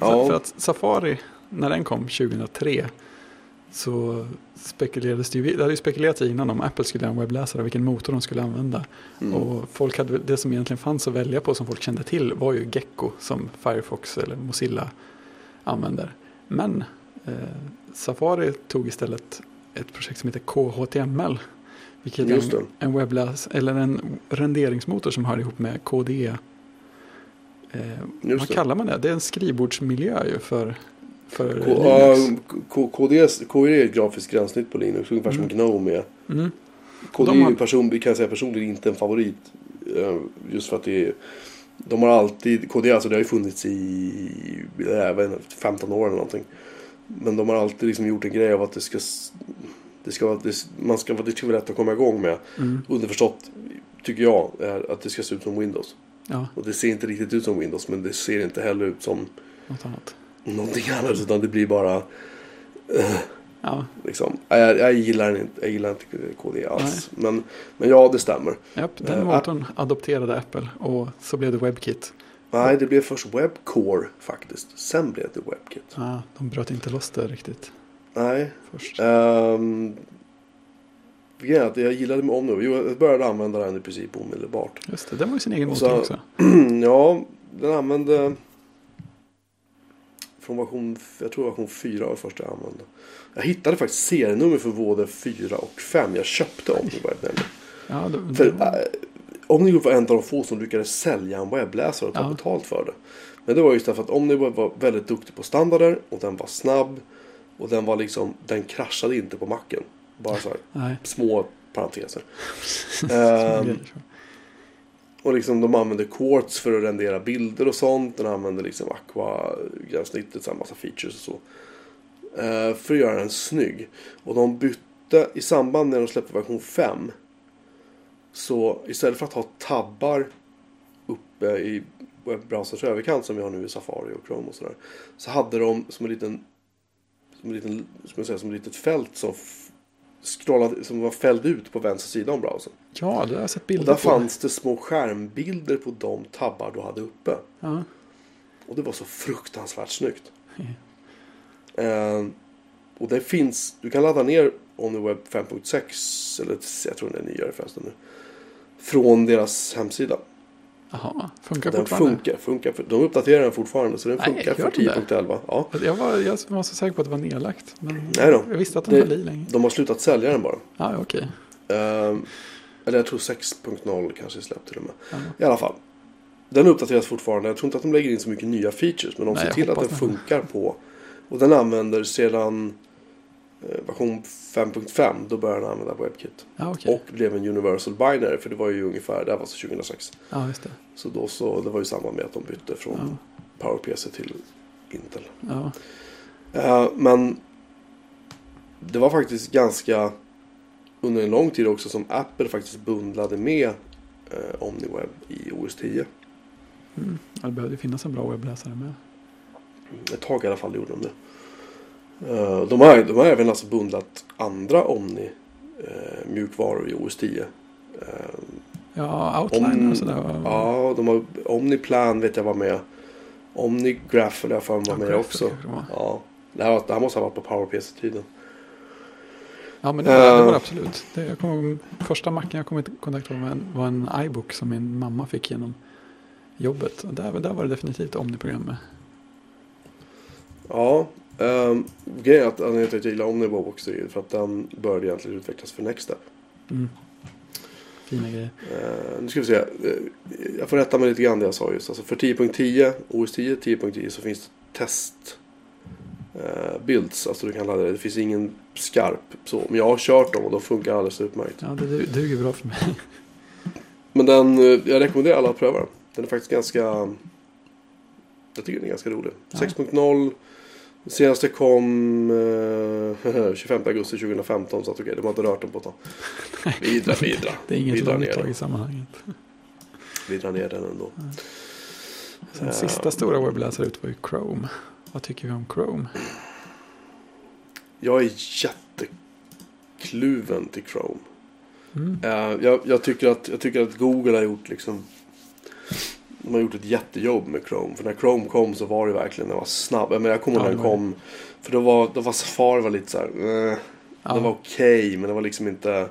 Ja. För att Safari, när den kom 2003, så spekulerades det ju, det hade ju spekulerats innan om Apple skulle göra en webbläsare vilken motor de skulle använda. Mm. Och folk hade, det som egentligen fanns att välja på som folk kände till var ju Gecko som Firefox eller Mozilla använder. Men eh, Safari tog istället ett projekt som heter KHTML. Vilket är en, en webbläs eller en renderingsmotor som hör ihop med KDE. Eh, vad det. kallar man det? Det är en skrivbordsmiljö ju för, för K- Linux. K- KDS, KDE är ett grafiskt gränssnitt på Linux. Ungefär som Mm. GNOME är. Mm. KDE De är har- person, kan säga personligen inte en favorit. eh, Just för att det är, de har alltid, KDE alltså det har ju funnits i jag inte, 15 år eller någonting. Men de har alltid liksom gjort en grej av att det ska, det ska, det, man ska, vara- det ska vara lätt att komma igång med. Mm. Underförstått, tycker jag, är att det ska se ut som Windows. Ja, Och det ser inte riktigt ut som Windows, men det ser inte heller ut som något annat. Någonting annat. Utan det blir bara, Ja, liksom. Jag, jag, gillar, inte, jag gillar inte KDE alls. Men, men ja, det stämmer. japp, den Eh, motorn adopterade Apple och så blev det WebKit. Nej, det blev först Webcore faktiskt. Sen blev det WebKit. Ja, de bröt inte loss det riktigt Nej. först. Um, jag gillade med Omni. Jo, Jag började använda den i princip omedelbart. Just det, den var ju sin egen motor så- också. ja, den använde från version, jag tror version 4 var det första jag använde. Jag hittade faktiskt serienummer för både 4 och 5. Jag köpte OmniWeb nämligen. Ja, det, För det, äh, OmniWeb var en av de få som lyckades sälja en webbläsare och ta Ja. betalt för det. Men det var just därför att OmniWeb var väldigt duktig på standarder och den var snabb. Och den var liksom, den kraschade inte på macken. Bara så här små parenteser. grejer och liksom de använder Quartz för att rendera bilder och sånt. Den använder liksom Aqua-gränssnittet, så massa features och så. Eh, för att göra den snygg. Och de bytte i samband med att de släppte version 5. Så istället för att ha tabbar uppe i webbrowsers överkant som vi har nu i Safari och Chrome och sådär. Så hade de som en liten som en liten, som jag säger, som ett litet fält som scrollade, som var fälld ut på vänster sida om browsern. Ja, det har jag sett Och bilder där på. fanns det små skärmbilder på de tabbar du hade uppe. Ja, Och det var så fruktansvärt snyggt. Eh, och det finns, du kan ladda ner OmniWeb 5.6 eller jag tror den är nyare förresten nu. Från deras hemsida. Jaha, funkar Den fortfarande? funkar, funkar. för- De uppdaterar den fortfarande så den Nej, funkar för gör den det? 10.11. Ja. Jag var, jag var så säker på att det var nedlagt. Men Nej då. Jag visste att den Det- höll i länge. De har slutat sälja den bara. Ja, ja, okej. Eller jag tror 6.0 kanske släppt till och med. Ja. I alla fall. Den uppdateras fortfarande. Jag tror inte att de lägger in så mycket nya features. Men de Nej, ser till att den funkar på. Och den använder sedan eh, version 5.5. Då började den använda WebKit. Ja, okej. Och blev en Universal Binary. För det var ju ungefär, det här var så 2006. Ja, just det. Så då så, det var ju samma med att de bytte från Ja. PowerPC till Intel. Ja. Eh, men det var faktiskt ganska under en lång tid också som Apple faktiskt bundlade med eh, OmniWeb i OS 10. Mm. Ja, Det behövde finnas en bra webbläsare med. Ett tag i alla fall gjorde de det. Eh, de, har, de har även alltså bundlat andra Omni eh, i OS 10. Eh, Ja, outliner Om- och sådär. ja, de har OmniPlan vet jag var med. OmniGraph eller jag för mig var med Graph också. det. Ja, det här, det här måste ha varit på PowerPC-tiden. Ja, men det var, det var Eh. det absolut. Det, jag kom, första macken jag kom i kontakt med var en, iBook som min mamma fick genom jobbet. Och där, där var det definitivt Omni-program med. Ja, um, grejen är att anledningen till att jag gillar OmniBob också är för att den började egentligen utvecklas för Nextstep. Mm. Fina grejer. Uh, nu ska vi se. Uh, jag får rätta mig lite grann det jag sa just. Alltså för 10.10, OS 10, 10.10 så finns det test uh, builds. Alltså du kan ladda det. Det finns ingen skarp så. Men jag har kört dem och de funkar alldeles utmärkt. Ja, det du- duger bra för mig. Men den, uh, jag rekommenderar alla att pröva den. Den är faktiskt ganska... Jag tycker den är ganska rolig. Ja. 6.0. Den senaste kom eh, 25 augusti 2015 så att okej, de har inte rört den på ett tag. Vi drar, vi drar. Det är inget vi drar ner undantag den. i sammanhanget. Vi drar ner den ändå. Sen Ja. sista stora webbläsare ut var ju Chrome. Vad tycker vi om Chrome? Jag är jättekluven till Chrome. Mm. Eh, jag, jag, tycker att, jag tycker att Google har gjort liksom de har gjort ett jättejobb med Chrome. För när Chrome kom så var det verkligen, den var snabb. Men jag kommer ihåg Ja, när den kom. För då var, då var Safari var lite så här. Eh, Ja. Den var okej men det var liksom inte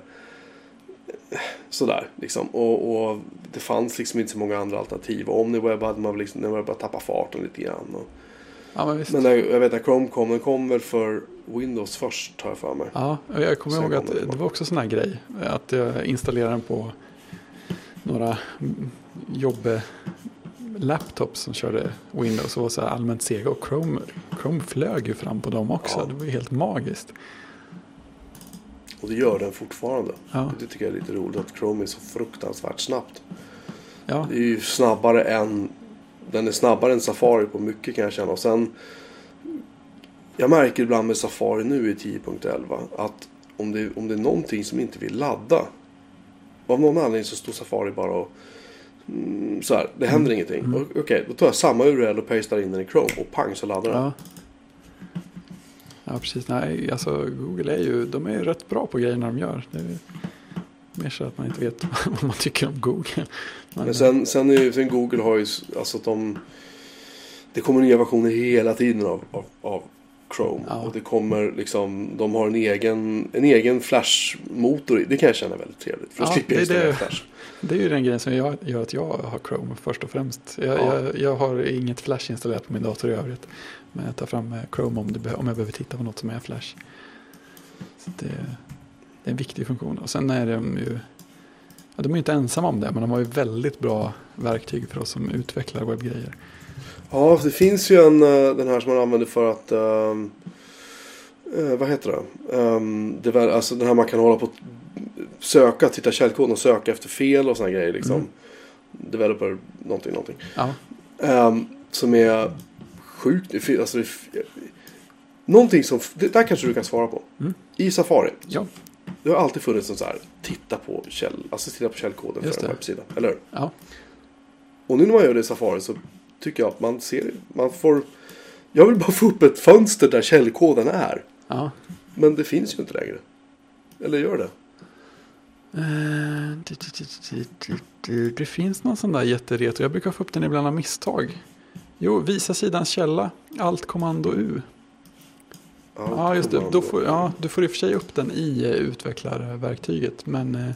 eh, sådär liksom. Och, och det fanns liksom inte så många andra alternativ. Och OmniWeb hade man liksom, den började bara tappa farten lite grann. Och, ja, men visst. men när, jag vet när Chrome kom, den kom väl för Windows först har jag för mig. Ja, jag kommer Sen ihåg att det var också sån här grej. Att jag installerade den på några jobb laptops som körde Windows och var så här allmänt sega. Och Chrome, Chrome flög ju fram på dem också. Ja. Det var ju helt magiskt. Och det gör den fortfarande. Ja, Det tycker jag är lite roligt att Chrome är så fruktansvärt snabbt. ja, Det är ju snabbare än Den är snabbare än Safari på mycket kan jag känna. Och sen Jag märker ibland med Safari nu i 10.11 att om det, om det är någonting som inte vill ladda. Av någon anledning så står Safari bara och mm, så här, det händer ingenting. Mm. Okej, då tar jag samma URL och pastar in den i Chrome och pang så laddar den. ja. Ja, precis. Nej, alltså Google är ju, de är ju rätt bra på grejerna de gör. Det är mer så att man inte vet vad man tycker om Google. Men sen, sen, är, sen Google har ju alltså att de Det kommer nya versioner hela tiden av, av, av Chrome. Ja. Och det kommer liksom De har en egen En egen flashmotor. Det kan jag känna väldigt trevligt. För Ja, slipper jag det flash. Det är ju den grejen som jag, gör att jag har Chrome först och främst. Jag, Ja. jag, jag har inget Flash installerat på min dator i övrigt. Men jag tar fram eh, Chrome om, det, om jag behöver titta på något som är Flash. Så det, det är en viktig funktion. Och sen är de ju, ja, de är inte ensamma om det, men de har ju väldigt bra verktyg för oss som utvecklar webbgrejer. Ja, det finns ju en eh, Den här som man använder för att ehm, eh, Vad heter det? Um, det var, alltså den här man kan hålla på att Söka, titta källkoden och söka efter fel och såna grejer liksom. Mm. Developer någonting, någonting. Ehm, som är sjukt. Alltså, någonting som, det där kanske du kan svara på. Mm. I Safari. ja, Det har alltid funnits en så här, titta på, käll, alltså titta på källkoden Just för en det. webbsida. Eller hur? ja. Och nu när man gör det i Safari så tycker jag att man ser, man får, jag vill bara få upp ett fönster där källkoden är. ja. Men det finns ju inte längre. Eller gör det? Eh. Det finns någon sån där jättereto. Jag brukar få upp den ibland av misstag. Jo, visa sidans källa. Allt kommando U. Ja, just det. Då får, ja, du får i och för sig upp den i eh, utvecklarverktyget. Men eh,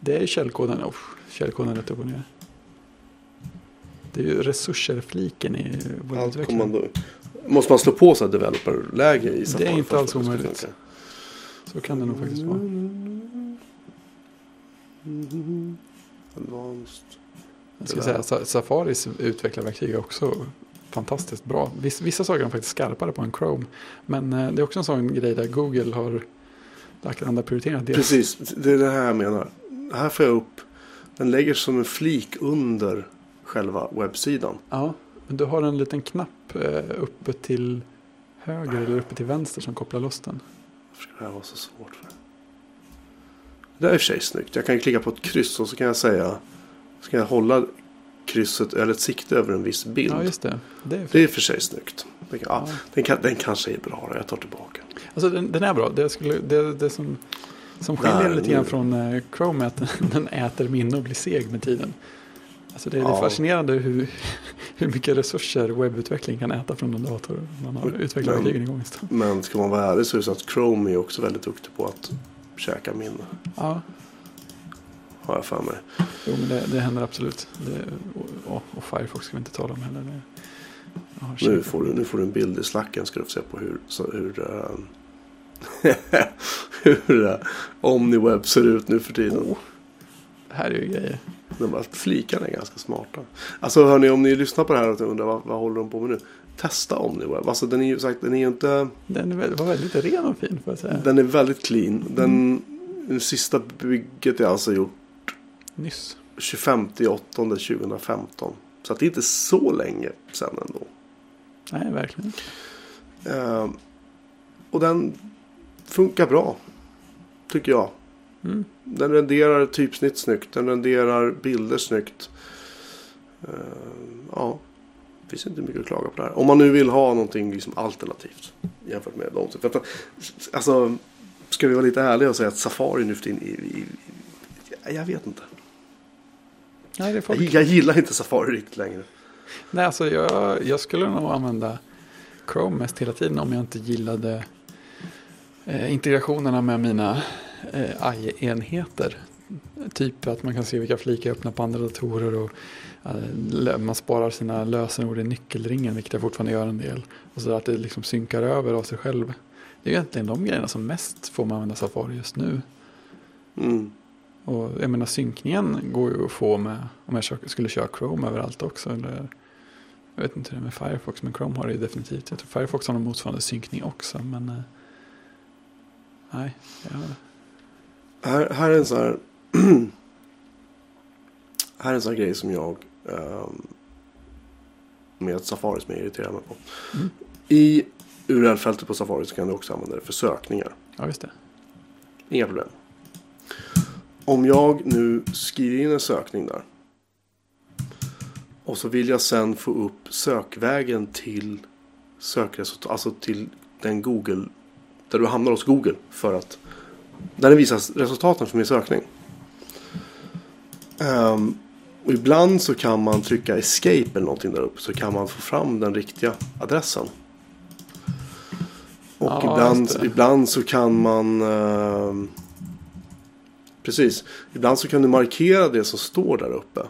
det är källkoden. Oh, källkoden rätt upp och ner. Det är ju resurser-fliken i Allt kommando. Måste man slå på så här developer-läge i Safari? inte för att alls det omöjligt. Så kan det nog faktiskt vara. Advanced. Jag ska Det säga, Safaris utvecklarverktyg är också fantastiskt bra. Viss, vissa saker är faktiskt skarpare på en Chrome. Men eh, det är också en sån grej där Google har lagt andra prioriteringar. Deras- Precis, det är det här jag menar. Här får jag upp. Den lägger som en flik under själva webbsidan. Ja, men du har en liten knapp eh, uppe till höger eller uppe till vänster som kopplar loss den. Varför ska det här vara så svårt för? Det där är i och för sig snyggt. Jag kan klicka på ett kryss och så kan jag säga. Så kan jag hålla krysset eller ett sikte över en viss bild. Ja, just det. det är Det är för sig snyggt. Ja, Ja. den, kan, den kanske är bra då. Jag tar tillbaka. Alltså den, den är bra. Det, skulle, det, det som, som skiljer lite grann från eh, Chrome är att den äter minne och blir seg med tiden. Alltså det, är Ja. fascinerande hur, hur mycket resurser webbutveckling kan äta från en dator. Man har Men- utvecklat verktygen igång istället. Men ska man vara ärlig så är det så att Chrome är också väldigt duktig på att käka minne. Ja, Har jag för mig. jo, men det, det händer absolut. Det, och, och, Firefox ska vi inte tala om heller. Nu får, du, nu får du en bild i slacken ska du få se på hur, så, hur, eh, hur uh, OmniWeb ser ut nu för tiden. Oh, det här är ju grejer. De bara, flikarna är ganska smarta. Alltså hörni, om ni lyssnar på det här och undrar vad, vad håller de på med nu? Testa OmniWeb. Alltså den är ju sagt, den är ju inte, Den var väldigt ren och fin får jag säga. den är väldigt clean. Den, det sista bygget är alltså gjort Nyss. 25 8 2015. Så att det är inte så länge sedan ändå. Nej, verkligen. Eh, och den funkar bra. Tycker jag. Mm. Den renderar typsnitt snyggt. Den renderar bilder snyggt. Eh, ja, det finns inte mycket att klaga på där. Om man nu vill ha någonting liksom alternativt. Jämfört med dem. För att, alltså, ska vi vara lite ärliga och säga att Safari nu för tiden. Jag vet inte. Nej, det är folk. Jag, jag gillar inte Safari riktigt längre. Nej, alltså jag, jag skulle nog använda Chrome mest hela tiden om jag inte gillade eh, integrationerna med mina eh, AI-enheter. Typ att man kan se vilka flikar jag öppnar på andra datorer och eh, man sparar sina lösenord i nyckelringen, vilket jag fortfarande gör en del. Och så att det liksom synkar över av sig själv. Det är egentligen de grejerna som mest får man använda Safari just nu. Mm. Och jag menar synkningen går ju att få med om jag skulle köra Chrome överallt också. Eller, jag vet inte hur det är med Firefox men Chrome har det ju definitivt. Jag tror Firefox har någon motsvarande synkning också men eh, nej. Ja, Här, här är en sån här. här är en sån här grej som jag. ehm, med Safari som jag irriterar mig på. Mm. I URL-fältet på Safari så kan du också använda det för sökningar. ja just det. Inga problem. Om jag nu skriver in en sökning där. Och så vill jag sen få upp sökvägen till sökresultat. Alltså till den Google. Där du hamnar hos Google. För att. Där den visar resultaten för min sökning. Ehm, och ibland så kan man trycka escape eller någonting där uppe. Så kan man få fram den riktiga adressen. Och Ja, ibland, det. ibland så kan man ehm, Precis. Ibland så kan du markera det som står där uppe.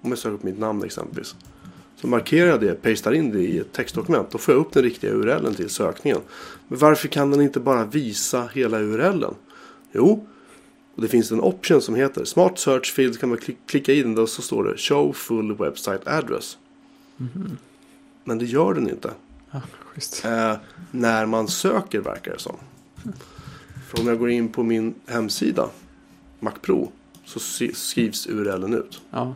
Om jag söker upp mitt namn exempelvis. Så markerar jag det, pastar in det i ett textdokument. Då får jag upp den riktiga URLen till sökningen. Men varför kan den inte bara visa hela URLen? Jo, och det finns en option som heter Smart Search Field. Kan man kli- klicka i den och så står det Show Full Website Address. Mhm. Men det gör den inte. Ja. Eh, när man söker verkar det som. För om jag går in på min hemsida, Mac Pro, så skrivs URLen ut. Ja,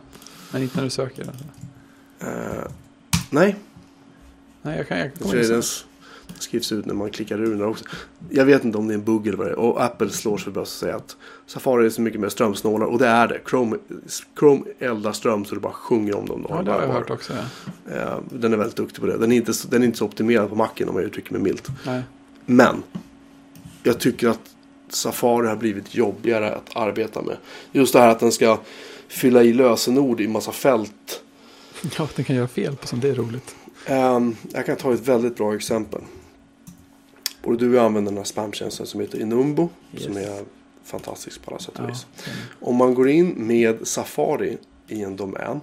men inte när du söker. Eh, nej, Nej, jag kan, jag jag tror inte den skrivs ut när man klickar ur den också. Jag vet inte om det är en bugg eller vad det är. Och Apple slår sig för bröstet och säger att Safari är så mycket mer strömsnålare. Och det är det. Chrome, Chrome eldar ström så det bara sjunger om dem. Ja, det har jag hört också. Ja. Eh, den är väldigt duktig på det. Den är, inte, så- den är inte så optimerad på macken om jag uttrycker mig milt. Nej. Men jag tycker att Safari har blivit jobbigare att arbeta med. Just det här att den ska fylla i lösenord i massa fält. ja, den kan göra fel på som det är roligt. Ehm, jag kan ta ett väldigt bra exempel. Både du och jag använder den här spamtjänsten som heter Inumbo. Yes. Som är fantastisk på alla sätt och Ja, vis. Om man går in med Safari i en domän.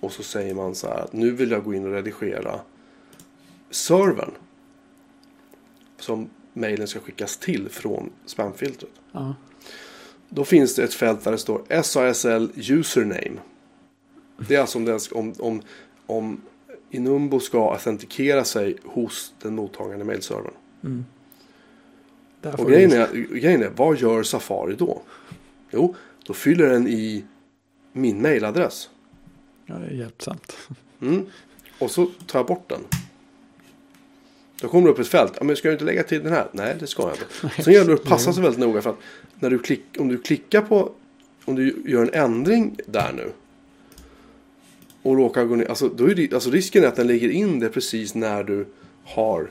Och så säger man så här att nu vill jag gå in och redigera servern. Som mejlen ska skickas till från spamfiltret. Ja. Då finns det ett fält där det står SASL username. Det är alltså om, den, ska- om, om, om Inumbo ska autentikera sig hos den mottagande mailservern. Mm. Och grejen är, grejen är, vad gör Safari då? Jo, då fyller den i min mailadress. Ja, det är hjälpsamt. Mm. Och så tar jag bort den. Då kommer det upp ett fält. Ja, men ska du inte lägga till den här? Nej, det ska jag inte. Sen gäller det att passa sig väldigt noga för att när du klick, om du klickar på, om du gör en ändring där nu. Och råkar gå ner, alltså, då är det, alltså risken är att den lägger in det precis när du har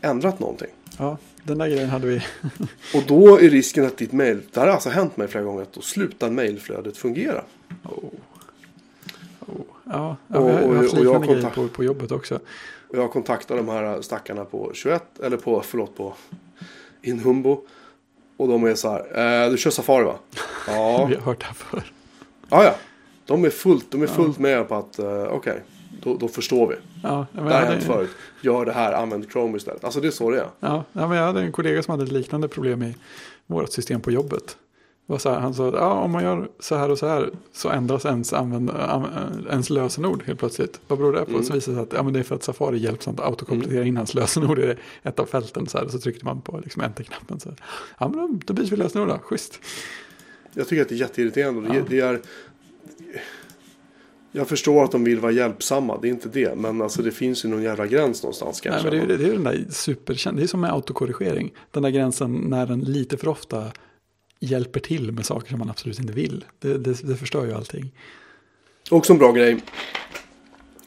ändrat någonting. Ja, den där grejen hade vi. Och då är risken att ditt mail, det här har alltså hänt mig flera gånger, att då slutar mailflödet fungera. Oh. Ja, ja Och- vi har haft jag liknande grejer på, på jobbet också. Jag kontaktar de här stackarna på 21, eller på, förlåt, på Inhumbo. Och de är så här, eh, du kör Safari va? Ja, Vi har hört det här förr. ja, ja. De är fullt, de är fullt med på att, eh, okej, då, då förstår vi. Ja, men Det jag här har hänt förut. Gör det här, använd Chrome istället. Alltså det är så det är. Ja, ja, men jag hade en kollega som hade ett liknande problem i vårt system på jobbet. Var så här, han sa att ja, om man gör så här och så här så ändras ens, använd, an- ens lösenord helt plötsligt. Vad beror det på? Mm. Så visade det sig att ja, men det är för att Safari hjälpsamt autokomplettera in hans lösenord i ett av fälten. Så, här, och så tryckte man på liksom enter-knappen. Så här. Ja, men då, då byter vi lösenord då, schysst. Jag tycker att det är jätteirriterande. Ja. det är, jag förstår att de vill vara hjälpsamma, det är inte det. Men alltså det finns ju någon jävla gräns någonstans Nej, men det, är, det är den där superkänd, det är som med autokorrigering. Den där gränsen när den lite för ofta hjälper till med saker som man absolut inte vill. Det, det, det förstör ju allting. Också en bra grej.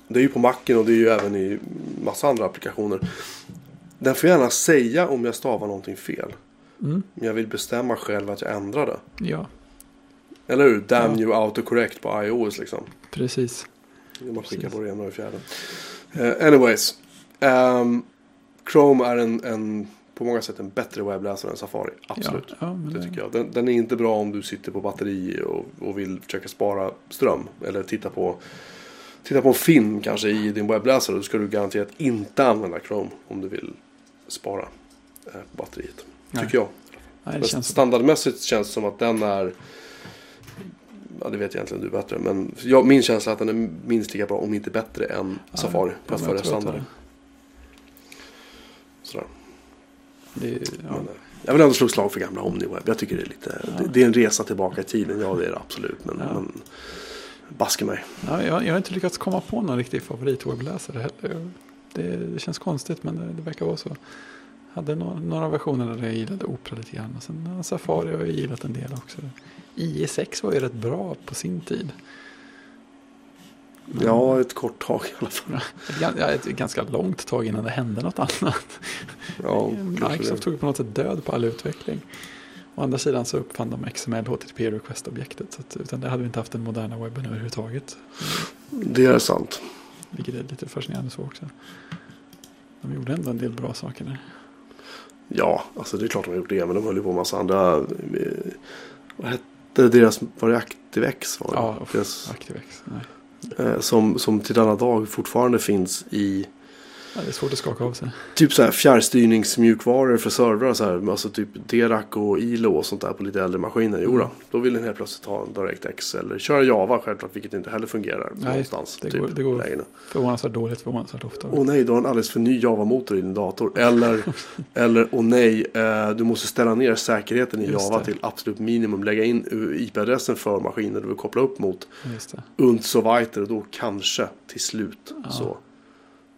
Det är ju på macken och det är ju även i massa andra applikationer. Den får gärna säga om jag stavar någonting fel. Mm. Men jag vill bestämma själv att jag ändrar det. Ja, Eller hur? Damn Ja. you autocorrect på iOS liksom. precis. Man klickar Precis. på det ena och det fjärde. Eh, anyways. Ehm, Chrome är en, en, på många sätt en bättre webbläsare än Safari. Absolut. Ja, ja, men Det tycker jag. Den, den är inte bra om du sitter på batteri och, och vill försöka spara ström. Eller titta på, titta på en film kanske i din webbläsare. Då ska du garanterat inte använda Chrome om du vill spara eh, på batteriet. Nej. Tycker jag. Nej, det känns standardmässigt känns det som att den är Ja det vet egentligen du bättre. Men jag, min känsla är att den är minst lika bra om inte bättre än Safari. På ja, att att standarden. Sådär. Det, ja. Eh, jag vill ändå slå slag för gamla OmniWeb. Jag tycker det är lite Ja. det, det är en resa tillbaka i tiden. Ja det är det absolut. Men, Ja. men baske mig. Ja, jag, jag har inte lyckats komma på någon riktig favoritwebbläsare heller. Det, det känns konstigt men det, det verkar vara så. Jag hade några, några versioner där jag gillade Opera lite grann. Och sen Safari har jag gillat en del också. IE6 var ju rätt bra på sin tid. Ja ett kort tag i alla fall. Ja, ett ganska långt tag innan det hände något annat. Ja, Microsoft tog på något sätt död på all utveckling. Å andra sidan så uppfann de XML HTTP request-objektet. Så att, utan det hade vi inte haft den moderna webben överhuvudtaget. Det är sant. Vilket är lite fascinerande så också. De gjorde ändå en del bra saker där. Ja, alltså det är klart de har gjort det. Men de höll ju på med massa andra. eh, Vad hette deras, var det ActiveX? Var det? Ja, uff, deras, ActiveX. Nej. Eh, som, som till denna dag fortfarande finns i Ja, det är svårt att skaka av sig. typ så här fjärrstyrningsmjukvaror för servrar. Så här, alltså typ Derac och ILO och sånt där på lite äldre maskiner. Jo då, då vill den helt plötsligt ha en DirectX eller köra Java självklart. Vilket inte heller fungerar Nej, någonstans. det typ, går- det går. Förvånansvärt dåligt, förvånansvärt ofta. Åh nej, du har en alldeles för ny Java-motor i din dator. Eller, eller åh nej, eh, du måste ställa ner säkerheten i Just Java det. till absolut minimum. Lägga in IP-adressen för maskinen du vill koppla upp mot. Just det. Und så weiter. Och då kanske till slut Ja. så,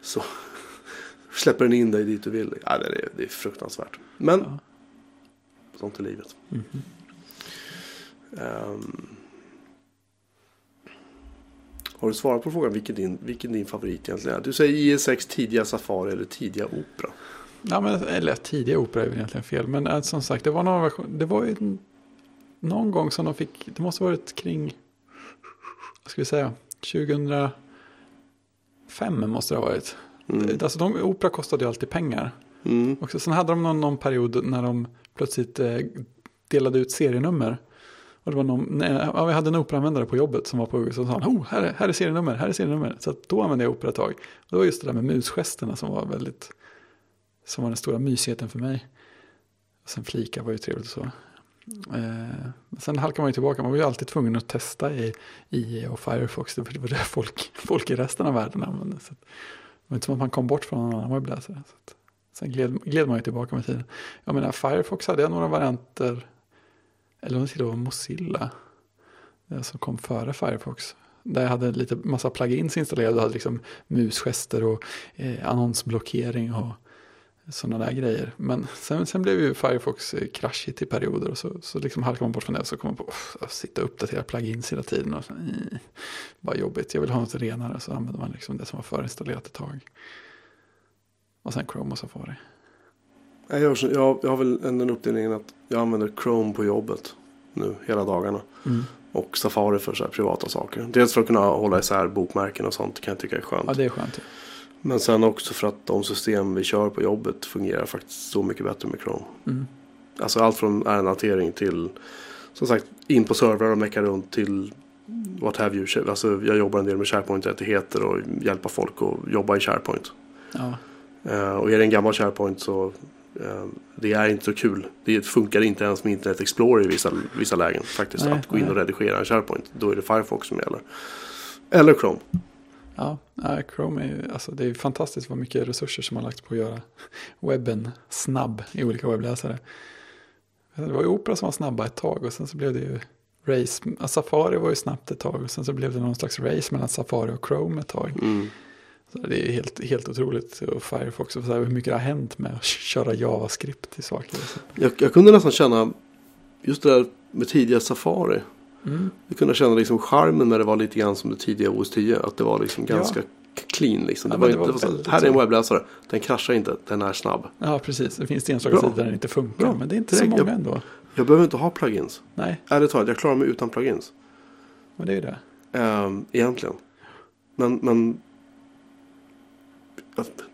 så släpper den in dig dit du vill. Ja, det, är, det är fruktansvärt. Men Ja. sånt är livet. Mhm. Ehm, har du svarat på frågan vilken din, vilken din favorit egentligen är? Du säger IE6 tidiga Safari eller tidiga Opera. Ja, men, eller tidiga opera är väl egentligen fel. Men äh, som sagt, det var någon version. Det var ju någon gång som de fick. Det måste ha varit kring. Vad ska vi säga? 2005 måste det ha varit. Mm. Alltså de, opera kostade ju alltid pengar. Mm. Och sen hade de någon, någon period när de plötsligt eh, delade ut serienummer. Och det var någon, nej, ja, vi hade en Opera-användare på jobbet som var på och så sa oh, här, är, här är serienummer, här är serienummer. Så då använde jag Opera ett tag. Och det var just det där med musgesterna som var väldigt, som var den stora mysigheten för mig. Och sen flika var ju trevligt och så. Eh, sen halkar man ju tillbaka, man var ju alltid tvungen att testa i IE och Firefox. Det var det folk, folk i resten av världen använde. Så var inte som att man kom bort från någon annan webbläsare. Så att, sen gled, gled man ju tillbaka med tiden. Jag menar, Firefox hade jag några varianter, eller om det var Mozilla, eh, som kom före Firefox. Där jag hade lite massa plugins installerade och hade liksom musgester och eh, annonsblockering och sådana där grejer. Men sen, sen blev ju Firefox eh, kraschigt i perioder och så, så liksom halkade man bort från det och så kom man på att sitta och uppdatera plugins hela tiden. Och så, eh, bara jobbigt, jag vill ha något renare så använder man liksom det som var förinstallerat ett tag. Och sen Chrome och Safari. Jag, gör så, jag, jag har väl den uppdelningen att jag använder Chrome på jobbet nu hela dagarna. Mm. Och Safari för så privata saker. Dels för att kunna hålla isär bokmärken och sånt kan jag tycka är skönt. Ja, det är skönt. Ja. Men sen också för att de system vi kör på jobbet fungerar faktiskt så mycket bättre med Chrome. Mm. Alltså allt från ärendehantering till som sagt in på servrar och mecka runt till what have you. Alltså jag jobbar en del med SharePoint-rättigheter och hjälpa folk att jobba i SharePoint. Ja. Uh, och är det en gammal SharePoint så uh, det är inte så kul. Det funkar inte ens med Internet Explorer i vissa, vissa lägen faktiskt. Nej, att gå in nej. och redigera en SharePoint. Då är det Firefox som gäller. Eller Chrome. Ja, Chrome är ju, alltså det är fantastiskt vad mycket resurser som har lagts på att göra webben snabb i olika webbläsare. Det var ju Opera som var snabba ett tag och sen så blev det ju race. Safari var ju snabbt ett tag och sen så blev det någon slags race mellan Safari och Chrome ett tag. Mm. Så det är helt, helt otroligt. Och Firefox och så här, hur mycket det har hänt med att köra JavaScript i saker. Jag, jag kunde nästan känna just det där med tidiga Safari. Mm. Jag kunde känna liksom charmen när det var lite grann som det tidiga OS 10. Att det var liksom Ja. ganska clean. Liksom. Ja, det var men det inte, var det var så, här är en webbläsare. Den kraschar inte. Den är snabb. Ja, precis. Det finns enstaka sidor där den inte funkar. Bra. Men det är inte Det så många jag- ändå. Jag behöver inte ha plugins. Nej, Ärligt talat, jag klarar mig utan plugins. men det är ju det. Ehm, egentligen. Men, men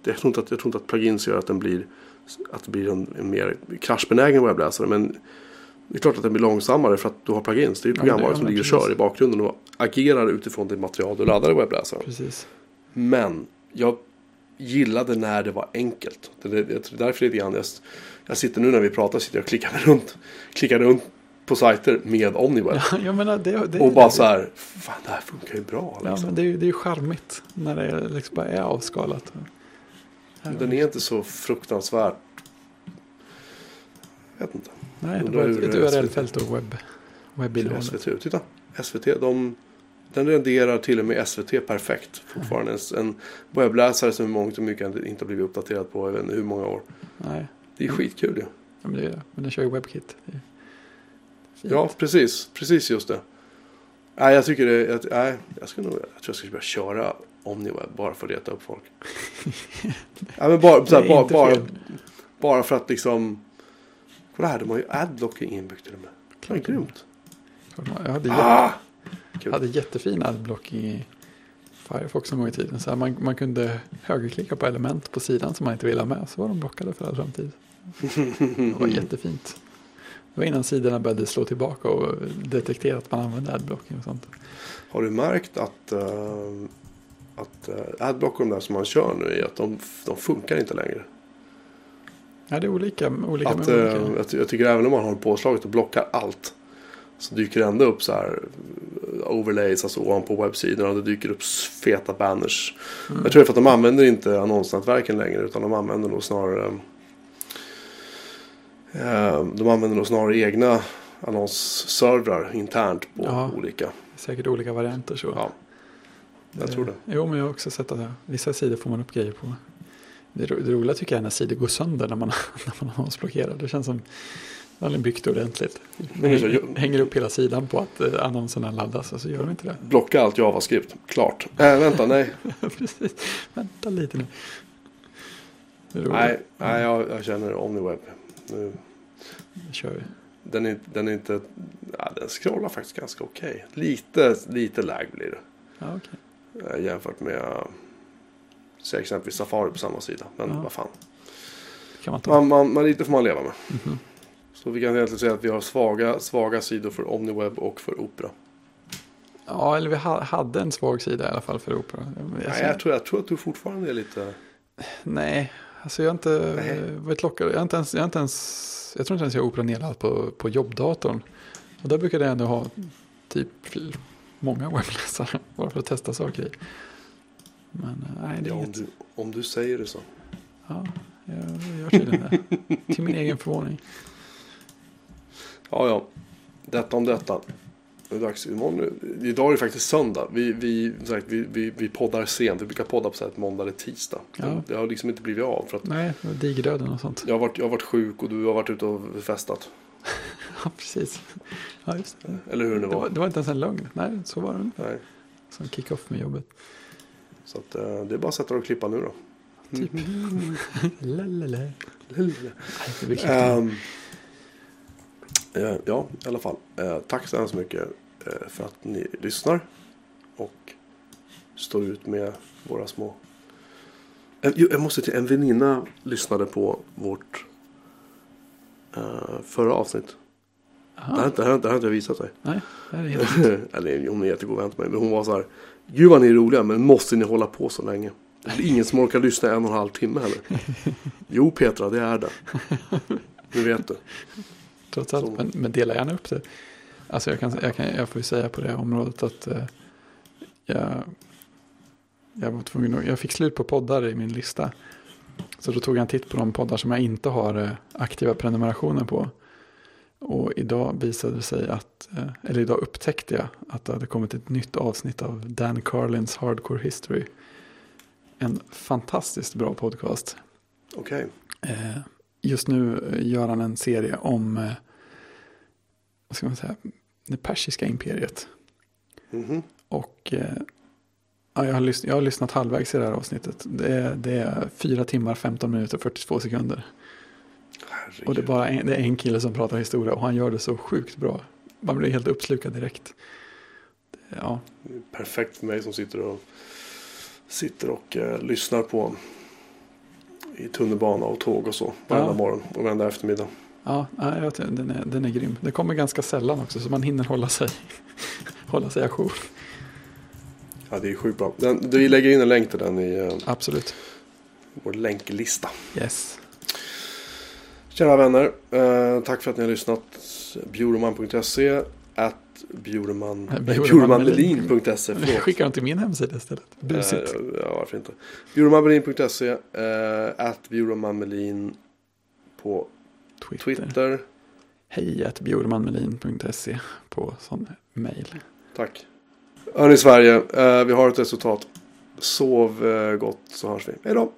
jag, tror inte att, jag tror inte att plugins gör att den blir, att det blir en, en mer kraschbenägen webbläsare. Men det är klart att den blir långsammare för att du har plugins. Det är ju Ja, programvaror ja, som ligger och kör i bakgrunden och agerar utifrån det material du laddar i webbläsaren. Precis. Men jag gillade när det var enkelt. Det är, det är därför lite grann jag, jag sitter nu när vi pratar sitter jag och klickar runt, klickar runt på sajter med Omniweb. Ja, jag menar, det, det, och bara det, så här, fan det här funkar ju bra. Ja, Liksom. men det är ju det är ju charmigt när det liksom bara är avskalat. Den är inte så fruktansvärt. Jag vet inte. Nej, det var ett, URL-fält och webb, webbinnehållet. SVT. Titta. SVT, de, den renderar till och med SVT perfekt. Fortfarande en, en webbläsare som i mångt och mycket inte har blivit uppdaterad på inte hur många år. Nej, Det är skitkul ju. ja, men det är det. Men den kör ju WebKit. Ja, precis. Precis just det. Nej, jag tycker det. Jag, nej, jag, ska nog, jag tror jag ska börja köra Omniweb bara för att leta upp folk. ja, men bara, så här, Det är bara, bara, bara för att liksom. Kolla här, de har ju adblocking inbyggt till och med. Det är grymt. Jag hade, Ah! jag hade jättefin adblocking i Firefox en gång i tiden. Så man, man kunde högerklicka på element på sidan som man inte ville ha med. Så var de blockade för all framtid. Det var jättefint. Det var innan sidorna började slå tillbaka och detektera att man använde adblocking och sånt. Har du märkt att, uh, att uh, adblocken där som man kör nu är att de, de funkar inte längre? Ja, det är olika. olika, Att, med eh, olika. jag, jag tycker även om man har påslaget och blockar allt. Så dyker det ändå upp så här eh, overlays, alltså ovanpå webbsidorna. Det dyker upp feta banners. Mm. Jag tror det är för att de använder inte annonsnätverken längre. Utan de använder nog snarare eh, De använder nog snarare egna annonsservrar internt på Ja. olika. Säkert olika varianter så. Ja, jag tror det. Jo, men jag har också sett att vissa sidor får man upp grejer på. Det, det roliga tycker jag är när sidor går sönder när man, när man har annonsblockerar. Det känns som man har byggt ordentligt. Men det är så- Häng, hänger upp hela sidan på att eh, annonserna laddas och så gör de inte det. Blocka allt JavaScript. Klart. Äh, vänta, nej. Precis. Vänta lite nu. Nej, nej jag, jag känner Omniweb. Nu, kör vi. den, är, den är inte... Ja, den scrollar faktiskt ganska okej. Lite, lite lag blir det. Ja, okej. eh, jämfört med säg exempelvis Safari på samma sida. Men Ja. vad fan. Kan man ta. Man, man, man, lite får man leva med. Mhm. Så vi kan egentligen säga att vi har svaga, svaga sidor för Omniweb och för Opera. Ja, eller vi ha, hade en svag sida i alla fall för opera. Jag, Nej, jag, tror, jag tror att du fortfarande är lite... nej, alltså jag är inte Nej. varit lockad. Jag, är inte ens, jag, är inte ens, jag tror inte ens jag har opera nedladdat på, på jobbdatorn. Och där brukar det ändå ha typ många webbläsare bara för att testa saker i. Men eh, nej, det är Ja, om, du, om du säger det så. Ja, jag gör tydligen det. Till min egen förvåning. Ja, ja. Detta om detta. Det är dags. Imorgon, idag är det faktiskt söndag. Vi, vi, sagt, vi, vi, vi poddar sent. Vi brukar podda på så här måndag eller tisdag. Ja. Det har liksom inte blivit av. För att Nej, det digerdöden och sånt. jag, har varit, jag har varit sjuk och du har varit ute och festat. Ja, precis. Ja, just det. Eller hur det Det var. var, det var inte ens en lögn. Nej, så var det ungefär. Nej. Som kick-off med jobbet. Så att, eh, det är bara att sätta dig och klippa nu då. Typ. Ehm, eh, ja, i alla fall. Eh, tack så hemskt mycket för att ni lyssnar. Och står ut med våra små... Jag måste till en väninna lyssnade på vårt förra avsnitt. Det här, har Aha. inte- det här, har inte- det här har inte jag visat dig. Nej, det är helt... Eller hon är jättegod vän till mig. Men hon var så här. Gud vad ni är roliga men måste ni hålla på så länge? Det är ingen som orkar lyssna en och en halv timme heller. Jo Petra, det är det. Nu vet du. Trots allt. Men, men dela gärna upp det. Alltså jag, kan, jag, kan, jag får ju säga på det här området att eh, jag, jag var tvungen jag fick slut på poddar i min lista. Så då tog jag en titt på de poddar som jag inte har eh, aktiva prenumerationer på. Och idag visade det sig att, eh, eller idag upptäckte jag att det hade kommit ett nytt avsnitt av Dan Carlins Hardcore History. En fantastiskt bra podcast. Okej. Eh, just nu eh, gör han en serie om vad ska man säga, det persiska imperiet. Mhm. Och eh, ja, jag, har jag har lyssnat halvvägs i det här avsnittet. Det är, det är 4 timmar, 15 minuter, 42 sekunder. Herregud. Och det är bara en, det är en kille som pratar historia och han gör det så sjukt bra. Man blir helt uppslukad direkt. Det- Ja, Perfekt för mig som sitter och sitter och eh, lyssnar på i tunnelbana och tåg och så varenda Ja. morgon och varenda eftermiddag. ja jag tycker den, är, den är grym. Det kommer ganska sällan också så man hinner hålla sig, hålla sig ajour. Ja, det är sjukt bra. Den, vi lägger in en länk till den i eh, Absolut. vår länklista. Yes. Kära vänner, eh, tack för att ni har lyssnat. Bjureman.se at Jag förlåt. skickar dem till min hemsida istället. Busigt. Eh, ja, varför inte. Bjuremanmelin.se eh, at Bjuremanmelin på Twitter. Twitter. Hej att bjurmanmelin.se på sån mail. Tack. Hörni Sverige, eh, vi har ett resultat. Sov eh, gott så hörs vi. Hej då!